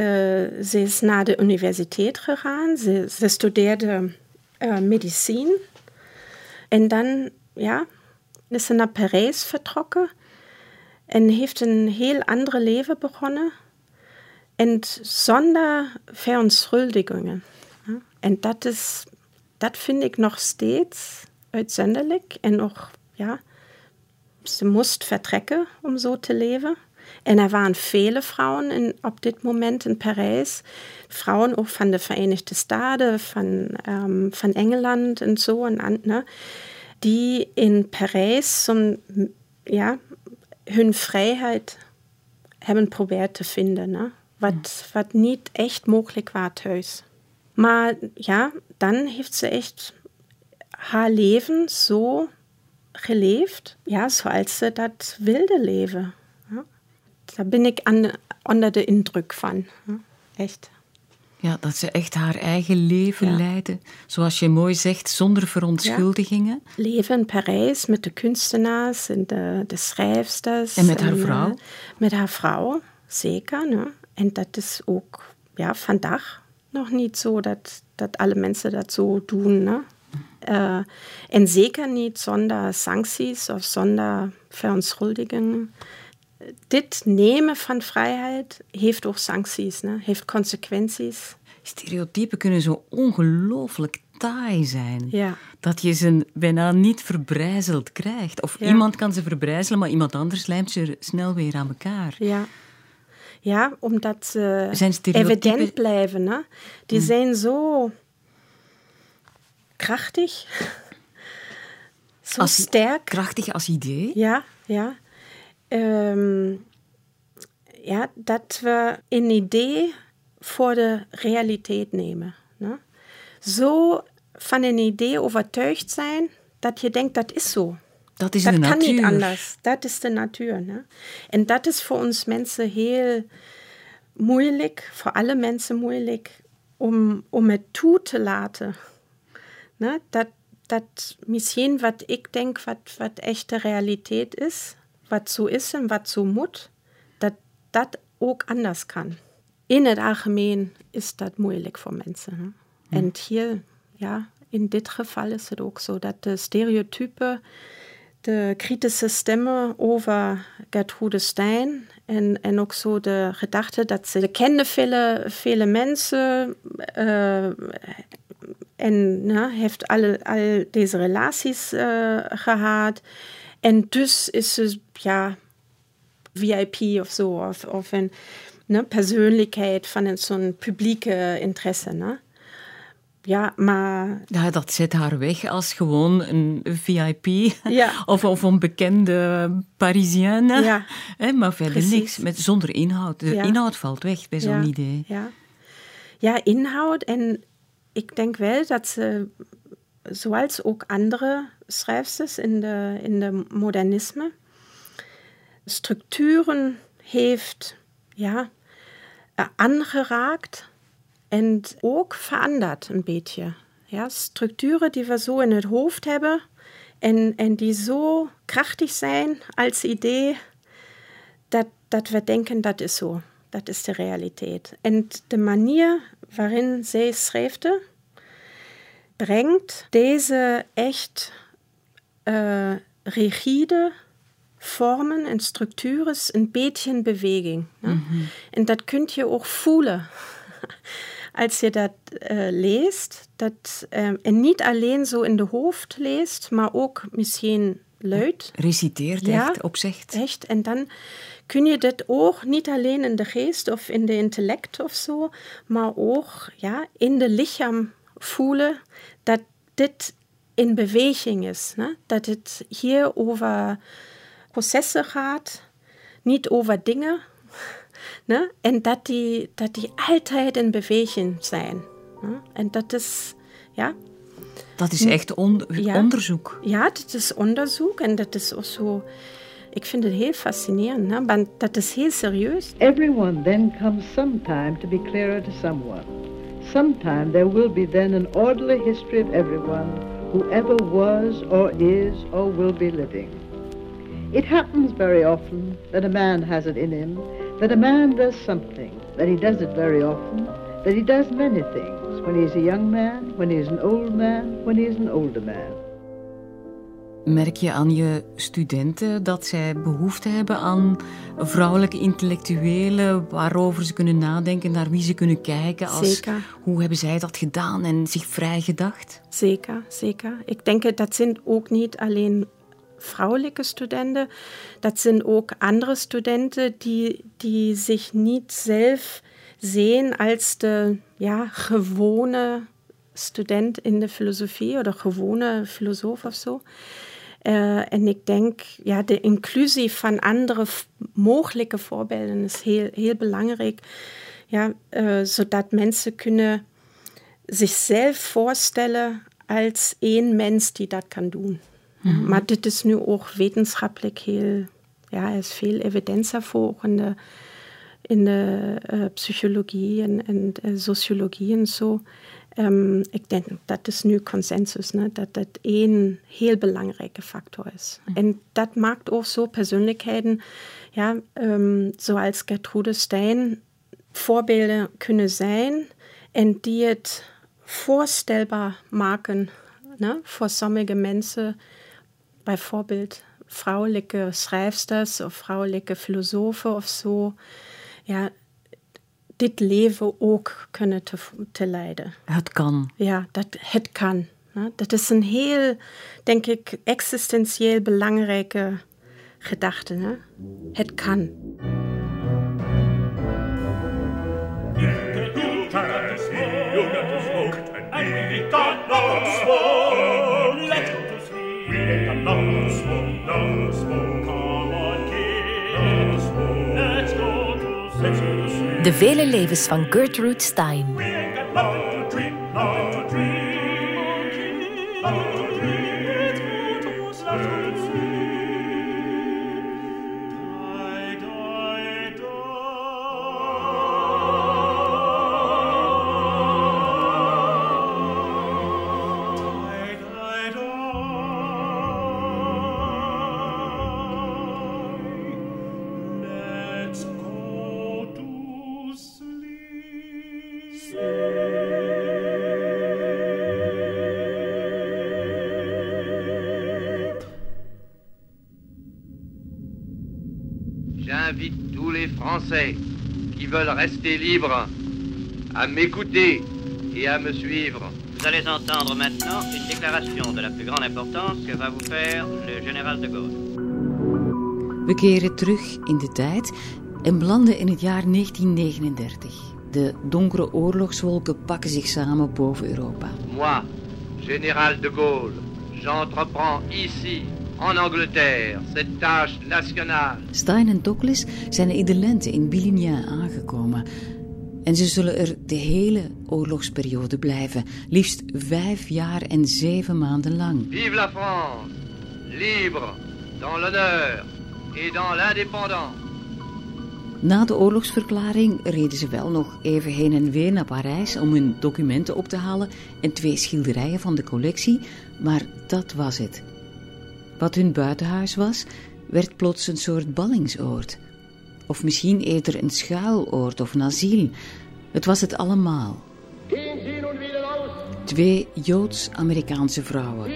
ze is naar de universiteit gegaan. Ze, ze studeerde uh, medicijn. En dan, ja, is ze naar Parijs vertrokken en heeft een heel andere leven begonnen. En zonder verontschuldigingen. En dat, is, dat vind ik nog steeds uitzonderlijk. En nog, ja, ze moest vertrekken om zo te leven. En er waren vele vrouwen in, op dit moment in Parijs. Vrouwen ook van de Verenigde Staten, van, um, van Engeland en zo. En, ne, die in Parijs zo'n, ja, hun vrijheid hebben proberen te vinden. Ne? Wat, wat niet echt mogelijk was thuis. Maar ja, dan heeft ze echt haar leven zo geleefd, ja, zoals ze dat wilde leven. Ja. Daar ben ik aan, onder de indruk van. Ja. Echt. Ja, dat ze echt haar eigen leven Ja. leidde. Zoals je mooi zegt, zonder verontschuldigingen. Leven in Parijs met de kunstenaars en de, de schrijfsters. En met haar eh, vrouw? met haar vrouw, zeker. Ne? En dat is ook ja, vandaag nog niet zo dat, dat alle mensen dat zo doen. Ne? Eh, en zeker niet zonder sancties of zonder verontschuldigingen. Dit nemen van vrijheid heeft ook sancties, ne? heeft consequenties. Stereotypen kunnen zo ongelooflijk taai zijn. Ja. Dat je ze bijna niet verbrijzeld krijgt. Of Ja. iemand kan ze verbrijzelen, maar iemand anders lijmt ze snel weer aan elkaar. Ja. Ja, omdat ze Zijn stereotypen- evident blijven. Hè? Die zijn zo krachtig, zo Als- sterk. Krachtig als idee. Ja, ja. Ehm, ja, dat we een idee voor de realiteit nemen. Ne? Zo van een idee overtuigd zijn dat je denkt dat is zo. Dat is dat de kan natuur. niet anders. Dat is de natuur. Ne? En dat is voor ons mensen heel moeilijk, voor alle mensen moeilijk, om, om het toe te laten. Ne? Dat, dat misschien wat ik denk, wat, wat echte realiteit is, wat zo is en wat zo moet, dat dat ook anders kan. In het algemeen is dat moeilijk voor mensen. Hè? En hier, ja, in dit geval is het ook zo dat de stereotypen, de kritische stemmen over Gertrude Stein en, en ook zo de gedachte dat ze kende vele, vele mensen eh, en nou, heeft alle, al deze relaties eh, gehad. En dus is ze ja, VIP of zo, of, of een ne, persoonlijkheid van een zo'n publieke interesse. Ne? Ja, maar Ja, dat zet haar weg als gewoon een VIP Ja. of, of een bekende Parisienne. Ja. Hè, maar verder Precies. niks, met, zonder inhoud. De Ja. inhoud valt weg bij zo'n idee. Ja. ja, inhoud. En ik denk wel dat ze, zoals ook andere schrijfsters in de, in de modernisme, structuren heeft ja, aangeraakt en ook veranderd een beetje. Ja, structuren die we zo in het hoofd hebben en, en die zo krachtig zijn als idee, dat we denken dat is zo. Dat is de realiteit. En de manier waarin zij schreefde, brengt deze echt eh, rigide vormen en structuren een beetje in beweging. Ne? En dat kun je ook voelen als je dat eh, leest. Dat, eh, en niet alleen zo in de hoofd leest, maar ook misschien luid. Reciteert Ja. echt, opzegt. Echt. En dan kun je dit ook niet alleen in de geest of in de intellect of zo, maar ook ja, in de lichaam voelen dat dit in beweging is. Ne? Dat het hier over processen gaat, niet over dingen. Ne? En dat die, dat die altijd in beweging zijn. Ne? En dat is, ja, Dat is echt on- Ja. onderzoek. ja, dat is onderzoek en dat is ook zo. Ik vind het heel fascinerend, hè? want dat is heel serieus. Everyone then comes sometime to be clearer to someone. Sometime there will be then an orderly history of everyone who ever was or is or will be living. It happens very often that a man has it in him, that a man does something, that he does it very often, that he does many things when he is a young man, when he is an old man, when he is an older man. Merk je aan je studenten dat zij behoefte hebben aan vrouwelijke intellectuelen waarover ze kunnen nadenken, naar wie ze kunnen kijken? Als, Zeker. Hoe hebben zij dat gedaan en zich vrij gedacht? Zeker, zeker. Ik denk dat zijn ook niet alleen vrouwelijke studenten, dat zijn ook andere studenten die, die zich niet zelf zien als de ja, gewone student in de filosofie of gewone filosoof of zo. Uh, en ik denk, ja, de inclusie van andere mogelijke voorbeelden is heel, heel belangrijk. Ja, uh, zodat mensen kunnen zichzelf voorstellen als één mens die dat kan doen. Mm Maar dit is nu ook wetenschappelijk heel, ja, er is veel evidentie ervoor in de, in de uh, psychologie en, en sociologie en zo. Um, ik denk dat is nu consensus, ne? dat dat één heel belangrijke factor is. Mm. En dat maakt ook zo persoonlijkheden, ja, um, zoals Gertrude Stein, voorbeelden kunnen zijn en die het voorstelbaar maken ne? voor sommige mensen, bijvoorbeeld vrouwelijke schrijfsters of vrouwelijke filosofen of zo. Ja, dit leven ook kunnen te, te leiden. Het kan. Ja, dat het kan. Dat is een heel, denk ik, existentieel belangrijke gedachte. Hè? Het kan. De vele levens van Gertrude Stein. Les Français qui veulent rester libres à m'écouter et à me suivre. Vous allez entendre maintenant une déclaration de la plus grande importance que va vous faire le général de Gaulle. We keren terug in de tijd en belanden in het jaar 1939. De donkere oorlogswolken pakken zich samen boven Europa. Moi, général de Gaulle, j'entreprends ici en Angleterre, cette tâche nationale. Stein en Douglas zijn in de lente in Billignan aangekomen. En ze zullen er de hele oorlogsperiode blijven. Liefst vijf jaar en zeven maanden lang. Vive la France, libre, dans l'honneur et dans l'indépendance. Na de oorlogsverklaring reden ze wel nog even heen en weer naar Parijs om hun documenten op te halen en twee schilderijen van de collectie, maar dat was het. Wat hun buitenhuis was, werd plots een soort ballingsoord. Of misschien eerder een schuiloord of een asiel. Het was het allemaal. Twee Joods-Amerikaanse vrouwen.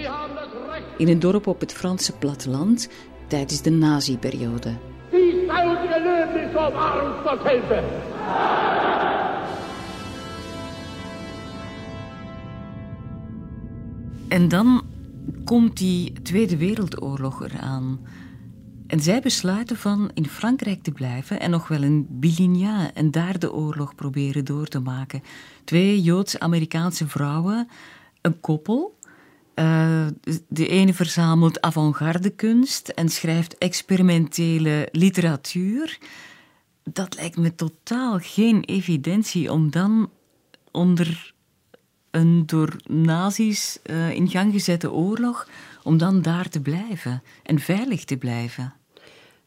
In een dorp op het Franse platteland tijdens de nazi-periode. En dan komt die Tweede Wereldoorlog eraan. En zij besluiten van in Frankrijk te blijven en nog wel in Billignan en daar de oorlog proberen door te maken. Twee Joods-Amerikaanse vrouwen, een koppel. Uh, de ene verzamelt avant-garde kunst en schrijft experimentele literatuur. Dat lijkt me totaal geen evidentie om dan onder een door nazi's uh, in gang gezette oorlog, om dan daar te blijven en veilig te blijven.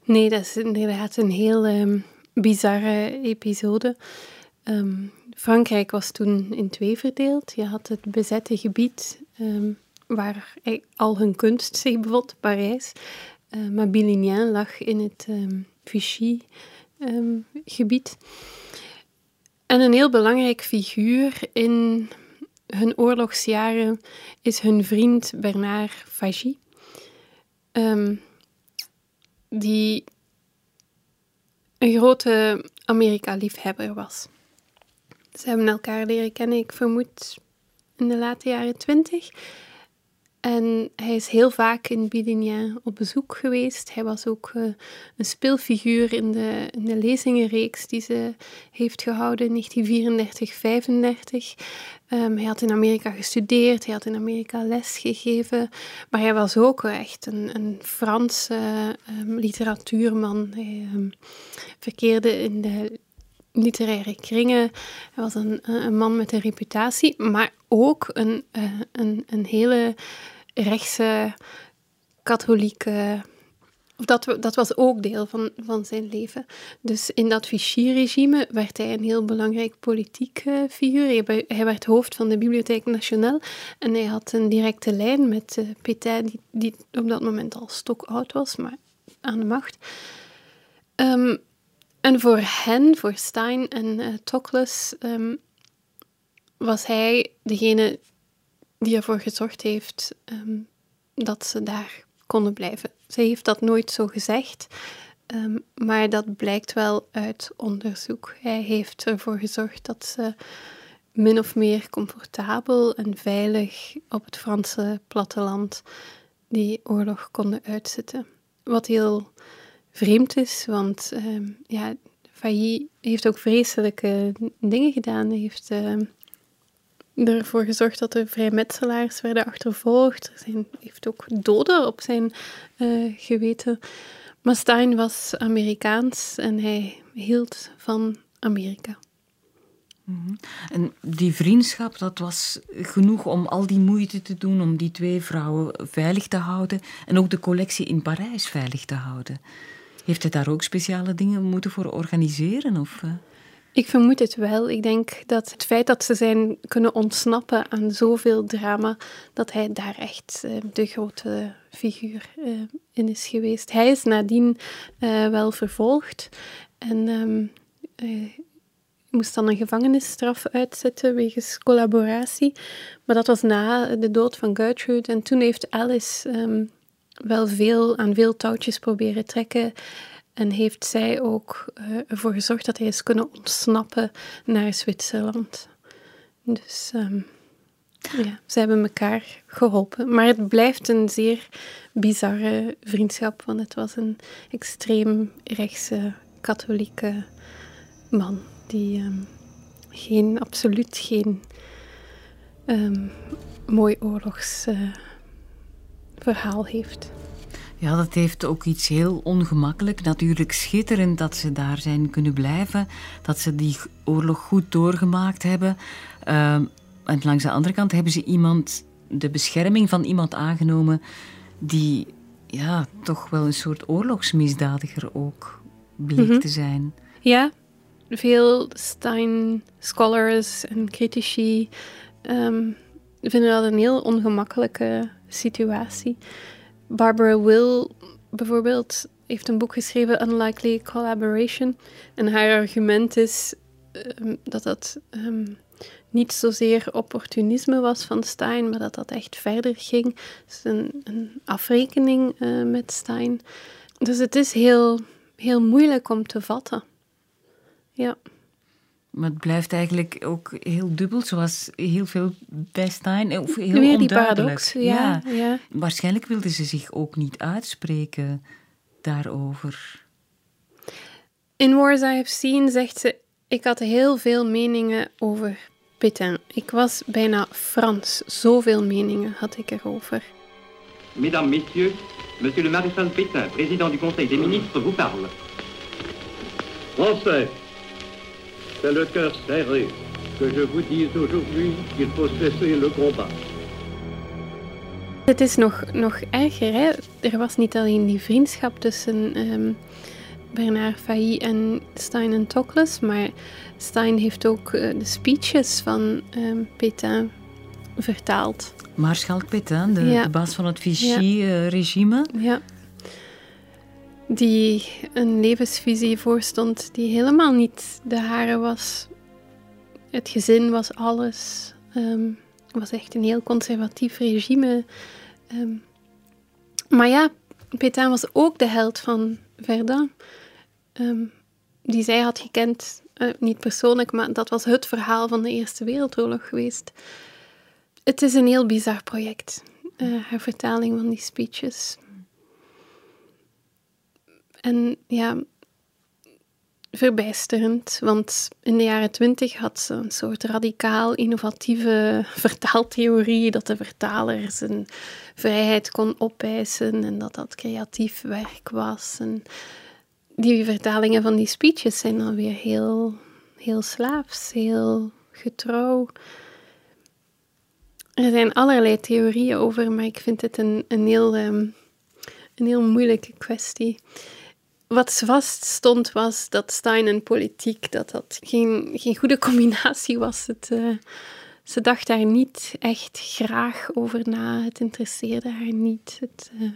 Nee, dat is inderdaad een heel um, bizarre episode. Um, Frankrijk was toen in twee verdeeld. Je had het bezette gebied um, waar al hun kunst zich bevond, Parijs. Uh, maar Billignan lag in het Vichy-gebied. en een heel belangrijk figuur in hun oorlogsjaren is hun vriend Bernard Fagy. ehm, die een grote Amerika-liefhebber was. Ze hebben elkaar leren kennen, ik vermoed, in de late jaren twintig. En hij is heel vaak in Bidinien op bezoek geweest. Hij was ook uh, een speelfiguur in de, in de lezingenreeks die ze heeft gehouden in 1934-35. Um, hij had in Amerika gestudeerd, hij had in Amerika les gegeven. Maar hij was ook echt een, een Franse um, literatuurman. Hij um, verkeerde in de literaire kringen. Hij was een, een man met een reputatie, maar ook een, uh, een, een hele rechtse katholieke. Dat, dat was ook deel van, van zijn leven. Dus in dat Vichy-regime werd hij een heel belangrijk politiek figuur. Hij, werd hoofd van de Bibliotheek Nationale en hij had een directe lijn met uh, Pétain, die, die op dat moment al stokoud was, maar aan de macht. Um, en voor hen, voor Stein en uh, Toklas, um, was hij degene die ervoor gezorgd heeft um, dat ze daar konden blijven. Zij heeft dat nooit zo gezegd, um, maar dat blijkt wel uit onderzoek. Hij heeft ervoor gezorgd dat ze min of meer comfortabel en veilig op het Franse platteland die oorlog konden uitzitten. Wat heel vreemd is, want um, ja, heeft ook vreselijke dingen gedaan. Hij heeft ervoor gezorgd dat de vrijmetselaars werden achtervolgd. Er zijn, heeft ook doden op zijn uh, geweten. Maar Stein was Amerikaans en hij hield van Amerika. Mhm. En die vriendschap, dat was genoeg om al die moeite te doen om die twee vrouwen veilig te houden en ook de collectie in Parijs veilig te houden. Heeft hij daar ook speciale dingen moeten voor organiseren? Of, uh? Ik vermoed het wel. Ik denk dat het feit dat ze zijn kunnen ontsnappen aan zoveel drama, dat hij daar echt uh, de grote figuur uh, in is geweest. Hij is nadien uh, wel vervolgd en um, moest dan een gevangenisstraf uitzetten wegens collaboratie. Maar dat was na de dood van Gertrude. En toen heeft Alice um, wel veel aan veel touwtjes proberen trekken. En heeft zij ook uh, ervoor gezorgd dat hij is kunnen ontsnappen naar Zwitserland. Dus um, ja, ze hebben elkaar geholpen. Maar het blijft een zeer bizarre vriendschap, want het was een extreem rechtse katholieke man die um, geen, absoluut geen um, mooi oorlogsverhaal uh, heeft. Ja, dat heeft ook iets heel ongemakkelijk. Natuurlijk schitterend dat ze daar zijn kunnen blijven. Dat ze die oorlog goed doorgemaakt hebben. Uh, en langs de andere kant hebben ze iemand, de bescherming van iemand aangenomen die ja, toch wel een soort oorlogsmisdadiger ook bleek mm te zijn. Ja, veel Stein-scholars en critici um, vinden dat een heel ongemakkelijke situatie. Barbara Will bijvoorbeeld heeft een boek geschreven, Unlikely Collaboration. En haar argument is um, dat dat um, niet zozeer opportunisme was van Stein, maar dat dat echt verder ging. Dus een, een afrekening uh, met Stein. Dus het is heel, heel moeilijk om te vatten. Ja. Maar het blijft eigenlijk ook heel dubbel, zoals heel veel bij Stein. Of heel Weer die paradox, ja, ja. ja. Waarschijnlijk wilde ze zich ook niet uitspreken daarover. In Wars I Have Seen zegt ze... Ik had heel veel meningen over Pétain. Ik was bijna Frans. Zoveel meningen had ik erover. Mesdames, messieurs, monsieur le maréchal Pétain, président du Conseil des ministres, vous parle. Français, c'est le cœur serré que je vous dise aujourd'hui qu'il faut cesser le combat. Het is nog, nog erger. Hè? Er was niet alleen die vriendschap tussen um, Bernard Failly en Stein en Toklas, maar Stein heeft ook uh, de speeches van um, Pétain vertaald. Maarschalk Pétain, de, ja. de baas van het Vichy-regime. Ja. Uh, ja die een levensvisie voorstond die helemaal niet de hare was. Het gezin was alles. Um, was echt een heel conservatief regime. Um, maar ja, Pétain was ook de held van Verdun, ehm, die zij had gekend, eh, niet persoonlijk, maar dat was het verhaal van de Eerste Wereldoorlog geweest. Het is een heel bizar project, uh, haar vertaling van die speeches. En ja, verbijsterend, want in de jaren twintig had ze een soort radicaal innovatieve vertaaltheorie, dat de vertaler zijn vrijheid kon opeisen en dat dat creatief werk was. En die vertalingen van die speeches zijn dan weer heel, heel slaafs, heel getrouw. Er zijn allerlei theorieën over, maar ik vind het een, een, heel, um, een heel moeilijke kwestie wat vast stond was dat Stein en politiek dat dat geen, geen goede combinatie was. Het, uh, ze dacht daar niet echt graag over na. Het interesseerde haar niet. Het, uh...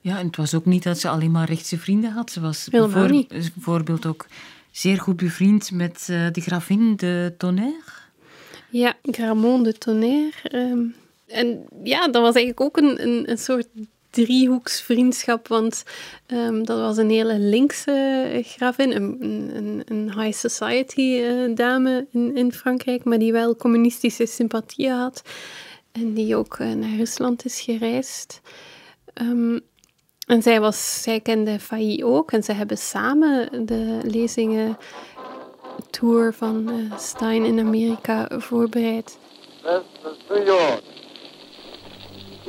Ja, en het was ook niet dat ze alleen maar rechtse vrienden had. Ze was bijvoorbeeld, bijvoorbeeld ook zeer goed bevriend met uh, de gravin de Tonnerre. Ja, Gramont de Tonnerre. Um, en ja, dat was eigenlijk ook een, een, een soort driehoeksvriendschap, want um, dat was een hele linkse gravin, een, een, een high society uh, dame in, in Frankrijk, maar die wel communistische sympathieën had en die ook uh, naar Rusland is gereisd. Um, en zij, was, zij kende Failly ook en ze hebben samen de lezingen tour van Stein in Amerika voorbereid.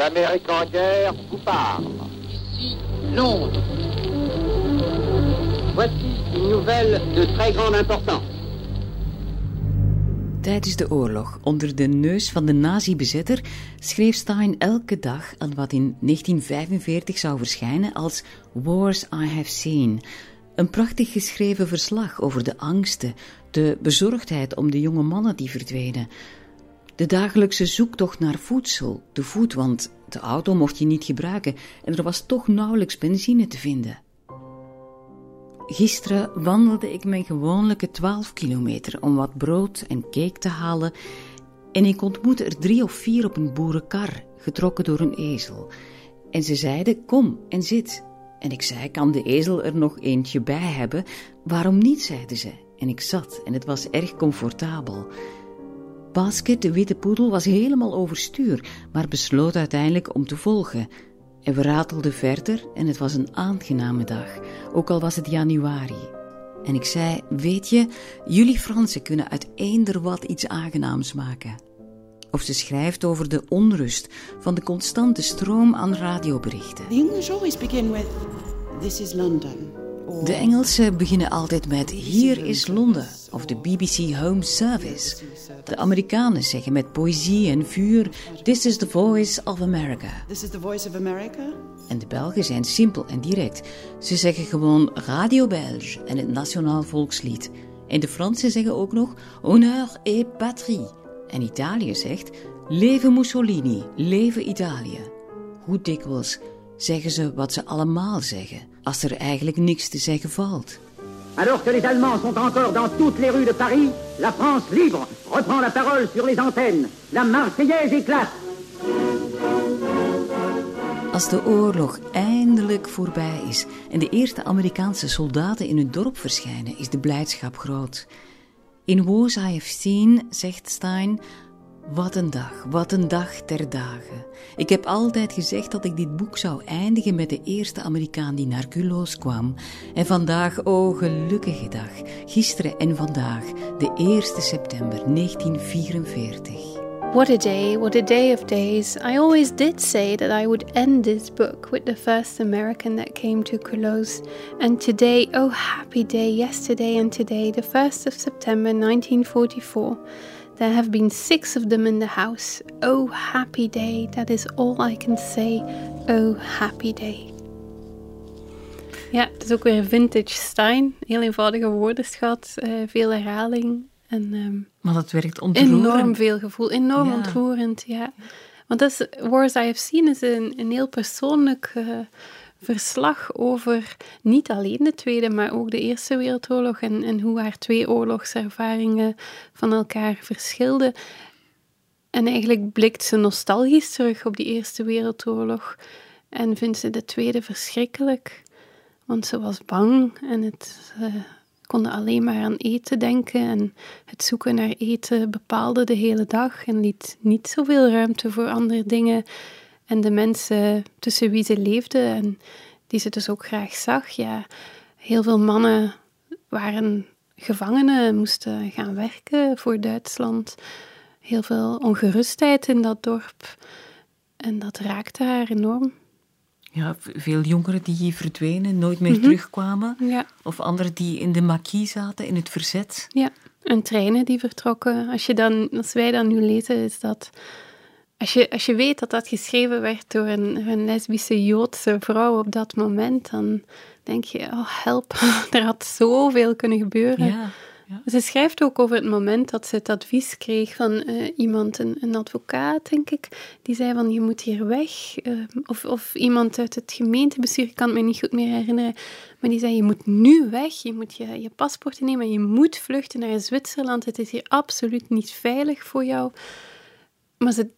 L'Amérique en guerre vous parle. Ici, Londres. Voici une nouvelle de très grande importance. Tijdens de oorlog, onder de neus van de nazi-bezetter, schreef Stein elke dag aan wat in 1945 zou verschijnen als Wars I Have Seen. Een prachtig geschreven verslag over de angsten, de bezorgdheid om de jonge mannen die verdwenen, de dagelijkse zoektocht naar voedsel, de voet, want de auto mocht je niet gebruiken en er was toch nauwelijks benzine te vinden. Gisteren wandelde ik mijn gewoonlijke 12 kilometer om wat brood en cake te halen en ik ontmoette er drie of vier op een boerenkar, getrokken door een ezel. En ze zeiden, kom en zit. En ik zei, kan de ezel er nog eentje bij hebben? Waarom niet, zeiden ze. En ik zat en het was erg comfortabel. Basket, de witte poedel, was helemaal overstuur, maar besloot uiteindelijk om te volgen. En we ratelden verder en het was een aangename dag, ook al was het januari. En ik zei, weet je, jullie Fransen kunnen uit eender wat iets aangenaams maken. Of ze schrijft over de onrust van de constante stroom aan radioberichten. The English always begin with, this is London. De Engelsen beginnen altijd met Hier is Londen of de BBC Home Service. De Amerikanen zeggen met poëzie en vuur This is the voice of America. This is the voice of America. En de Belgen zijn simpel en direct. Ze zeggen gewoon Radio Belge en het Nationaal Volkslied. En de Fransen zeggen ook nog Honneur et patrie. En Italië zegt Leven Mussolini, leven Italië. Hoe dikwijls zeggen ze wat ze allemaal zeggen als er eigenlijk niks te zeggen valt. Alors que les Allemands sont encore dans toutes les rues de Paris, la France libre reprend la parole sur les antennes. La Marseillaise éclate. Als de oorlog eindelijk voorbij is en de eerste Amerikaanse soldaten in het dorp verschijnen, is de blijdschap groot. In Wars I Have Seen, zegt Stein, wat een dag, wat een dag ter dagen. Ik heb altijd gezegd dat ik dit boek zou eindigen met de eerste Amerikaan die naar Culoz kwam. En vandaag, oh gelukkige dag, gisteren en vandaag, de 1 september 1944. What a day, what a day of days. I always did say that I would end this book with the first American that came to Culoz. And today, oh happy day, yesterday and today, the 1st of September 1944. There have been six of them in the house. Oh, happy day. That is all I can say. Oh, happy day. Ja, het is ook weer vintage Stein. Heel eenvoudige woordenschat, uh, veel herhaling. En, um, maar dat werkt ontroerend. Enorm veel gevoel, enorm ja. ontroerend, ja. Want dat is, Wars I Have Seen is een, een heel persoonlijk uh, verslag over niet alleen de Tweede, maar ook de Eerste Wereldoorlog en, hoe haar twee oorlogservaringen van elkaar verschilden. En eigenlijk blikt ze nostalgisch terug op die Eerste Wereldoorlog. En vindt ze de tweede verschrikkelijk, want ze was bang en het konden alleen maar aan eten denken. En het zoeken naar eten bepaalde de hele dag en liet niet zoveel ruimte voor andere dingen. En de mensen tussen wie ze leefde en die ze dus ook graag zag, ja, heel veel mannen waren gevangenen, moesten gaan werken voor Duitsland. Heel veel ongerustheid in dat dorp. En dat raakte haar enorm. Ja, veel jongeren die verdwenen, nooit meer Mhm. terugkwamen. Ja. Of anderen die in de maquis zaten, in het verzet. Ja, en treinen die vertrokken. Als, je dan, als wij dat nu lezen, is dat... Als je, als je weet dat dat geschreven werd door een, een lesbische Joodse vrouw op dat moment, dan denk je, oh help, er had zoveel kunnen gebeuren. Ja, Ze schrijft ook over het moment dat ze het advies kreeg van eh, iemand, een, een advocaat, denk ik, die zei van je moet hier weg. eh, of, of iemand uit het gemeentebestuur, ik kan het me niet goed meer herinneren, maar die zei je moet nu weg, je moet je, je paspoort nemen en je moet vluchten naar Zwitserland. Het is hier absoluut niet veilig voor jou. Maar ze,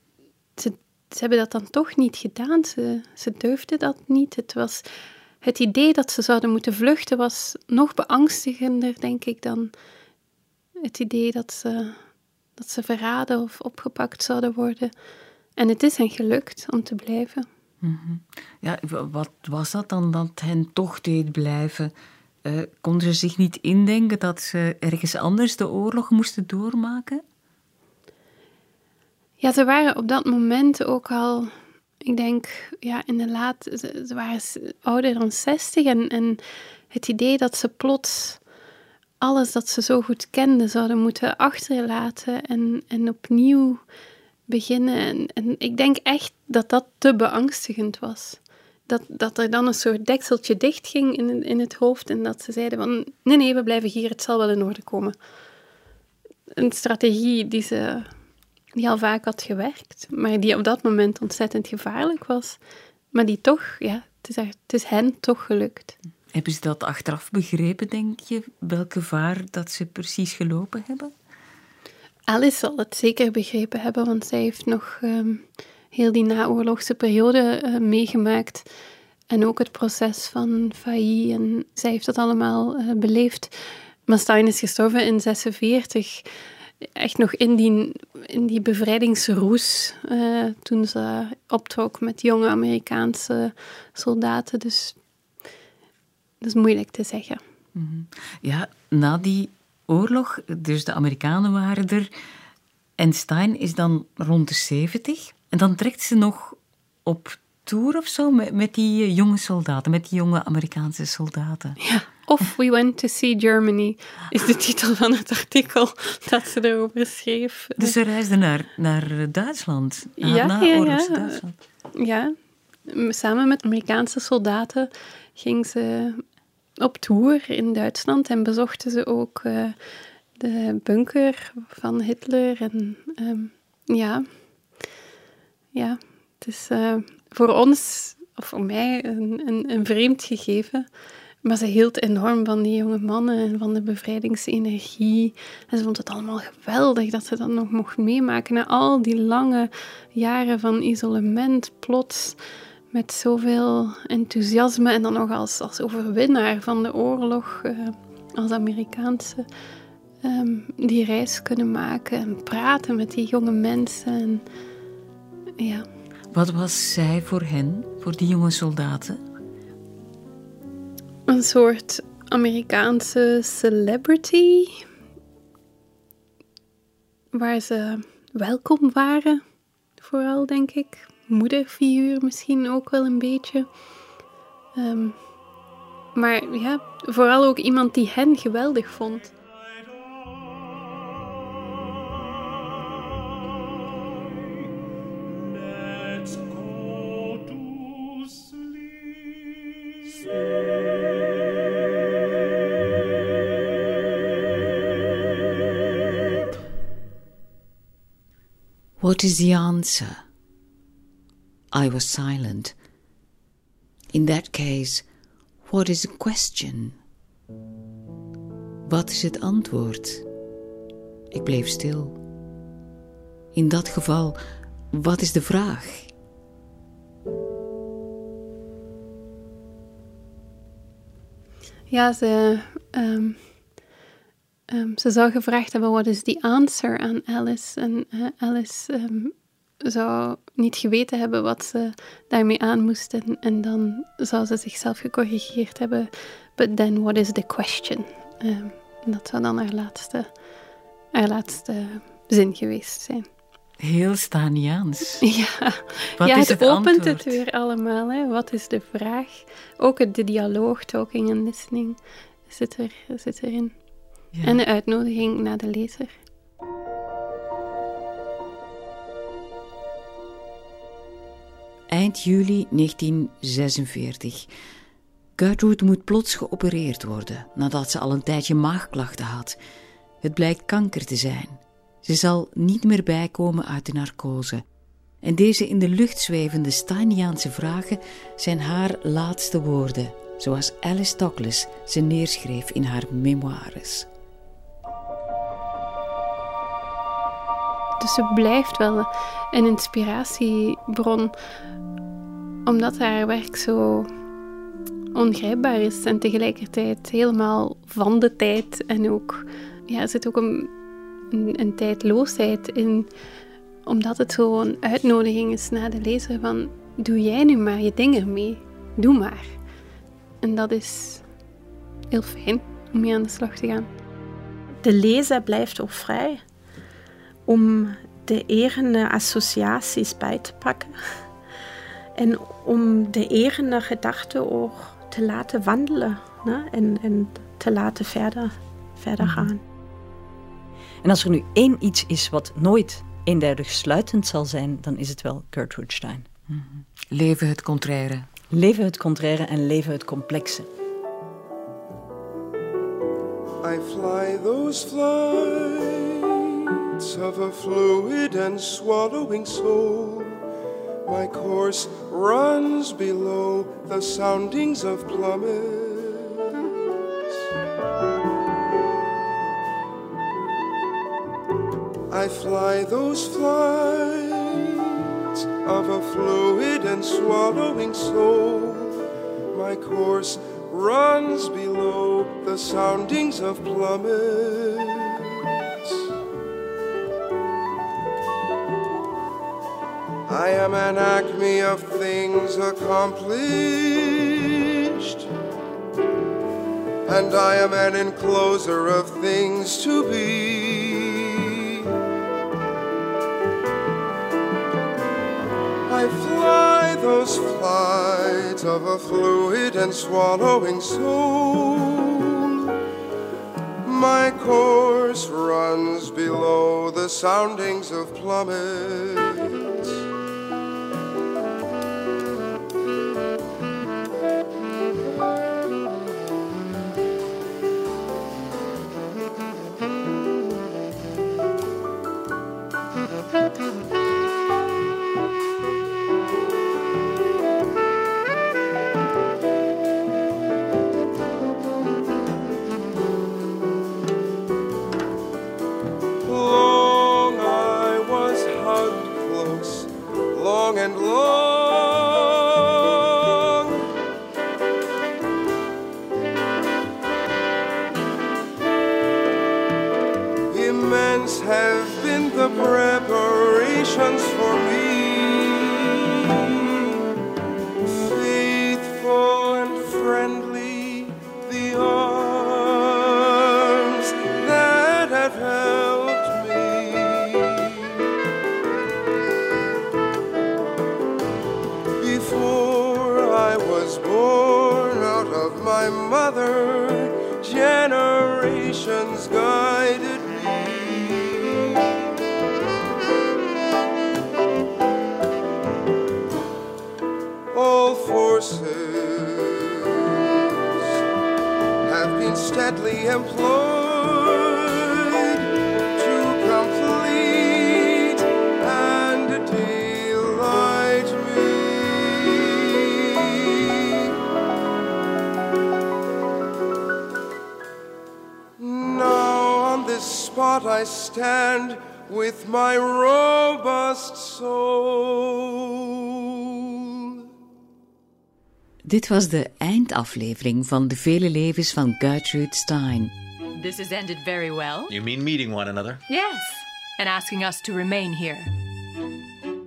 ze, ze hebben dat dan toch niet gedaan. Ze, ze durfden dat niet. Het was... Het idee dat ze zouden moeten vluchten was nog beangstigender, denk ik, dan het idee dat ze, dat ze verraden of opgepakt zouden worden. En het is hen gelukt om te blijven. Mhm. Ja, wat was dat dan dat hen toch deed blijven? Eh, konden ze zich niet indenken dat ze ergens anders de oorlog moesten doormaken? Ja, ze waren op dat moment ook al, ik denk, ja, in de laat, ze, waren ouder dan 60 en, en het idee dat ze plots alles dat ze zo goed kenden zouden moeten achterlaten en, en opnieuw beginnen. En, en ik denk echt dat dat te beangstigend was. Dat, dat er dan een soort dekseltje dicht ging in, in het hoofd en dat ze zeiden van nee, nee, we blijven hier, het zal wel in orde komen. Een strategie die, ze, die al vaak had gewerkt, maar die op dat moment ontzettend gevaarlijk was. Maar die toch, ja, het is, het is hen toch gelukt. Hebben ze dat achteraf begrepen, denk je? Welk gevaar dat ze precies gelopen hebben? Alice zal het zeker begrepen hebben, want zij heeft nog ehm, heel die naoorlogse periode eh, meegemaakt. En ook het proces van Failly. En zij heeft dat allemaal eh, beleefd. Maar Stein is gestorven in 46. Echt nog in die, in die bevrijdingsroes. eh, toen ze optrok met jonge Amerikaanse soldaten. Dus dat is moeilijk te zeggen. Mhm. Ja, na die oorlog, dus de Amerikanen waren er. En Stein is dan rond de 70. En dan trekt ze nog op tour of zo met, met die eh, jonge soldaten, met die jonge Amerikaanse soldaten. Ja, of We Went to See Germany is de titel van het artikel dat ze erover schreef. Dus ze reisden naar, naar Duitsland, Ja, na ja, ja. Duitsland. Ja, samen met Amerikaanse soldaten ging ze op tour in Duitsland en bezochten ze ook eh, de bunker van Hitler. En ehm, ja, ja, het is eh, voor ons, of voor mij, een, een, een vreemd gegeven. Maar ze hield enorm van die jonge mannen en van de bevrijdingsenergie. En ze vond het allemaal geweldig dat ze dat nog mocht meemaken. Na al die lange jaren van isolement, plots met zoveel enthousiasme. En dan nog als, als overwinnaar van de oorlog, eh, als Amerikaanse. ehm, die reis kunnen maken en praten met die jonge mensen. En, ja. Wat was zij voor hen, voor die jonge soldaten? Een soort Amerikaanse celebrity. Waar ze welkom waren, vooral denk ik. Moederfiguur misschien ook wel een beetje. Ehm, maar ja, vooral ook iemand die hen geweldig vond. What is the answer? I was silent. In that case, what is the question? Wat is het antwoord? Ik bleef stil. In dat geval, wat is de vraag? Ja, ze um ehm, ze zou gevraagd hebben: wat is die answer aan Alice? En eh, Alice ehm, zou niet geweten hebben wat ze daarmee aan moest. En, en dan zou ze zichzelf gecorrigeerd hebben. But then, what is the question? Ehm, dat zou dan haar laatste, haar laatste zin geweest zijn. Heel Staniaans. Ja, Wat ja is het, het opent antwoord? het weer allemaal. Hè. Wat is de vraag? Ook de dialoog, talking en listening, zit, er, zit erin. Ja. En de uitnodiging naar de lezer. Eind juli 1946. Gertrude moet plots geopereerd worden nadat ze al een tijdje maagklachten had. Het blijkt kanker te zijn. Ze zal niet meer bijkomen uit de narcose. En deze in de lucht zwevende Steiniaanse vragen zijn haar laatste woorden, zoals Alice Douglas ze neerschreef in haar memoires. Dus ze blijft wel een inspiratiebron, omdat haar werk zo ongrijpbaar is en tegelijkertijd helemaal van de tijd. En ook, ja, er zit ook een, een, tijdloosheid in, omdat het zo een uitnodiging is naar de lezer van doe jij nu maar je dingen mee, doe maar. En dat is heel fijn om mee aan de slag te gaan. De lezer blijft ook vrij om de eigene associaties bij te pakken en om de eigene gedachten ook te laten wandelen ne? en, en te laten verder, verder gaan. En als er nu één iets is wat nooit eenduidig sluitend zal zijn, dan is het wel Gertrude Stein. Leven het contraire. Leven het contraire en leven het complexe. I fly those flights of a fluid and swallowing soul. My course runs below the soundings of plummets. I fly those flights of a fluid and swallowing soul. My course runs below the soundings of plummets. I am an acme of things accomplished, and I am an encloser of things to be. I fly those flights of a fluid and swallowing soul. My course runs below the soundings of plummets. Dit was de eindaflevering van De Vele Levens van Gertrude Stein. This has ended very well. You mean meeting one another? Yes, and asking us to remain here.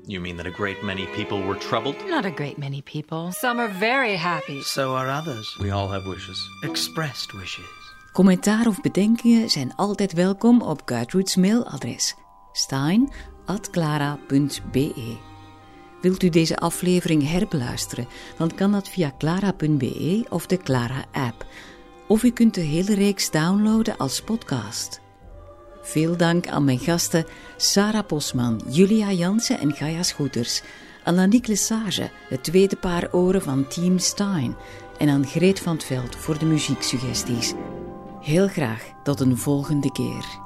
You mean that a great many people were troubled? Not a great many people. Some are very happy. So are others. We all have wishes. Expressed wishes. Commentaar of bedenkingen zijn altijd welkom op Gertrude's mailadres stein.clara.be. Wilt u deze aflevering herbeluisteren, dan kan dat via clara.be of de Clara-app. Of u kunt de hele reeks downloaden als podcast. Veel dank aan mijn gasten Sarah Posman, Julia Jansen en Gaia Schoeters. Aan Aniek Lesage, het tweede paar oren van Team Stein. En aan Greet van het Veld voor de muzieksuggesties. Heel graag tot een volgende keer.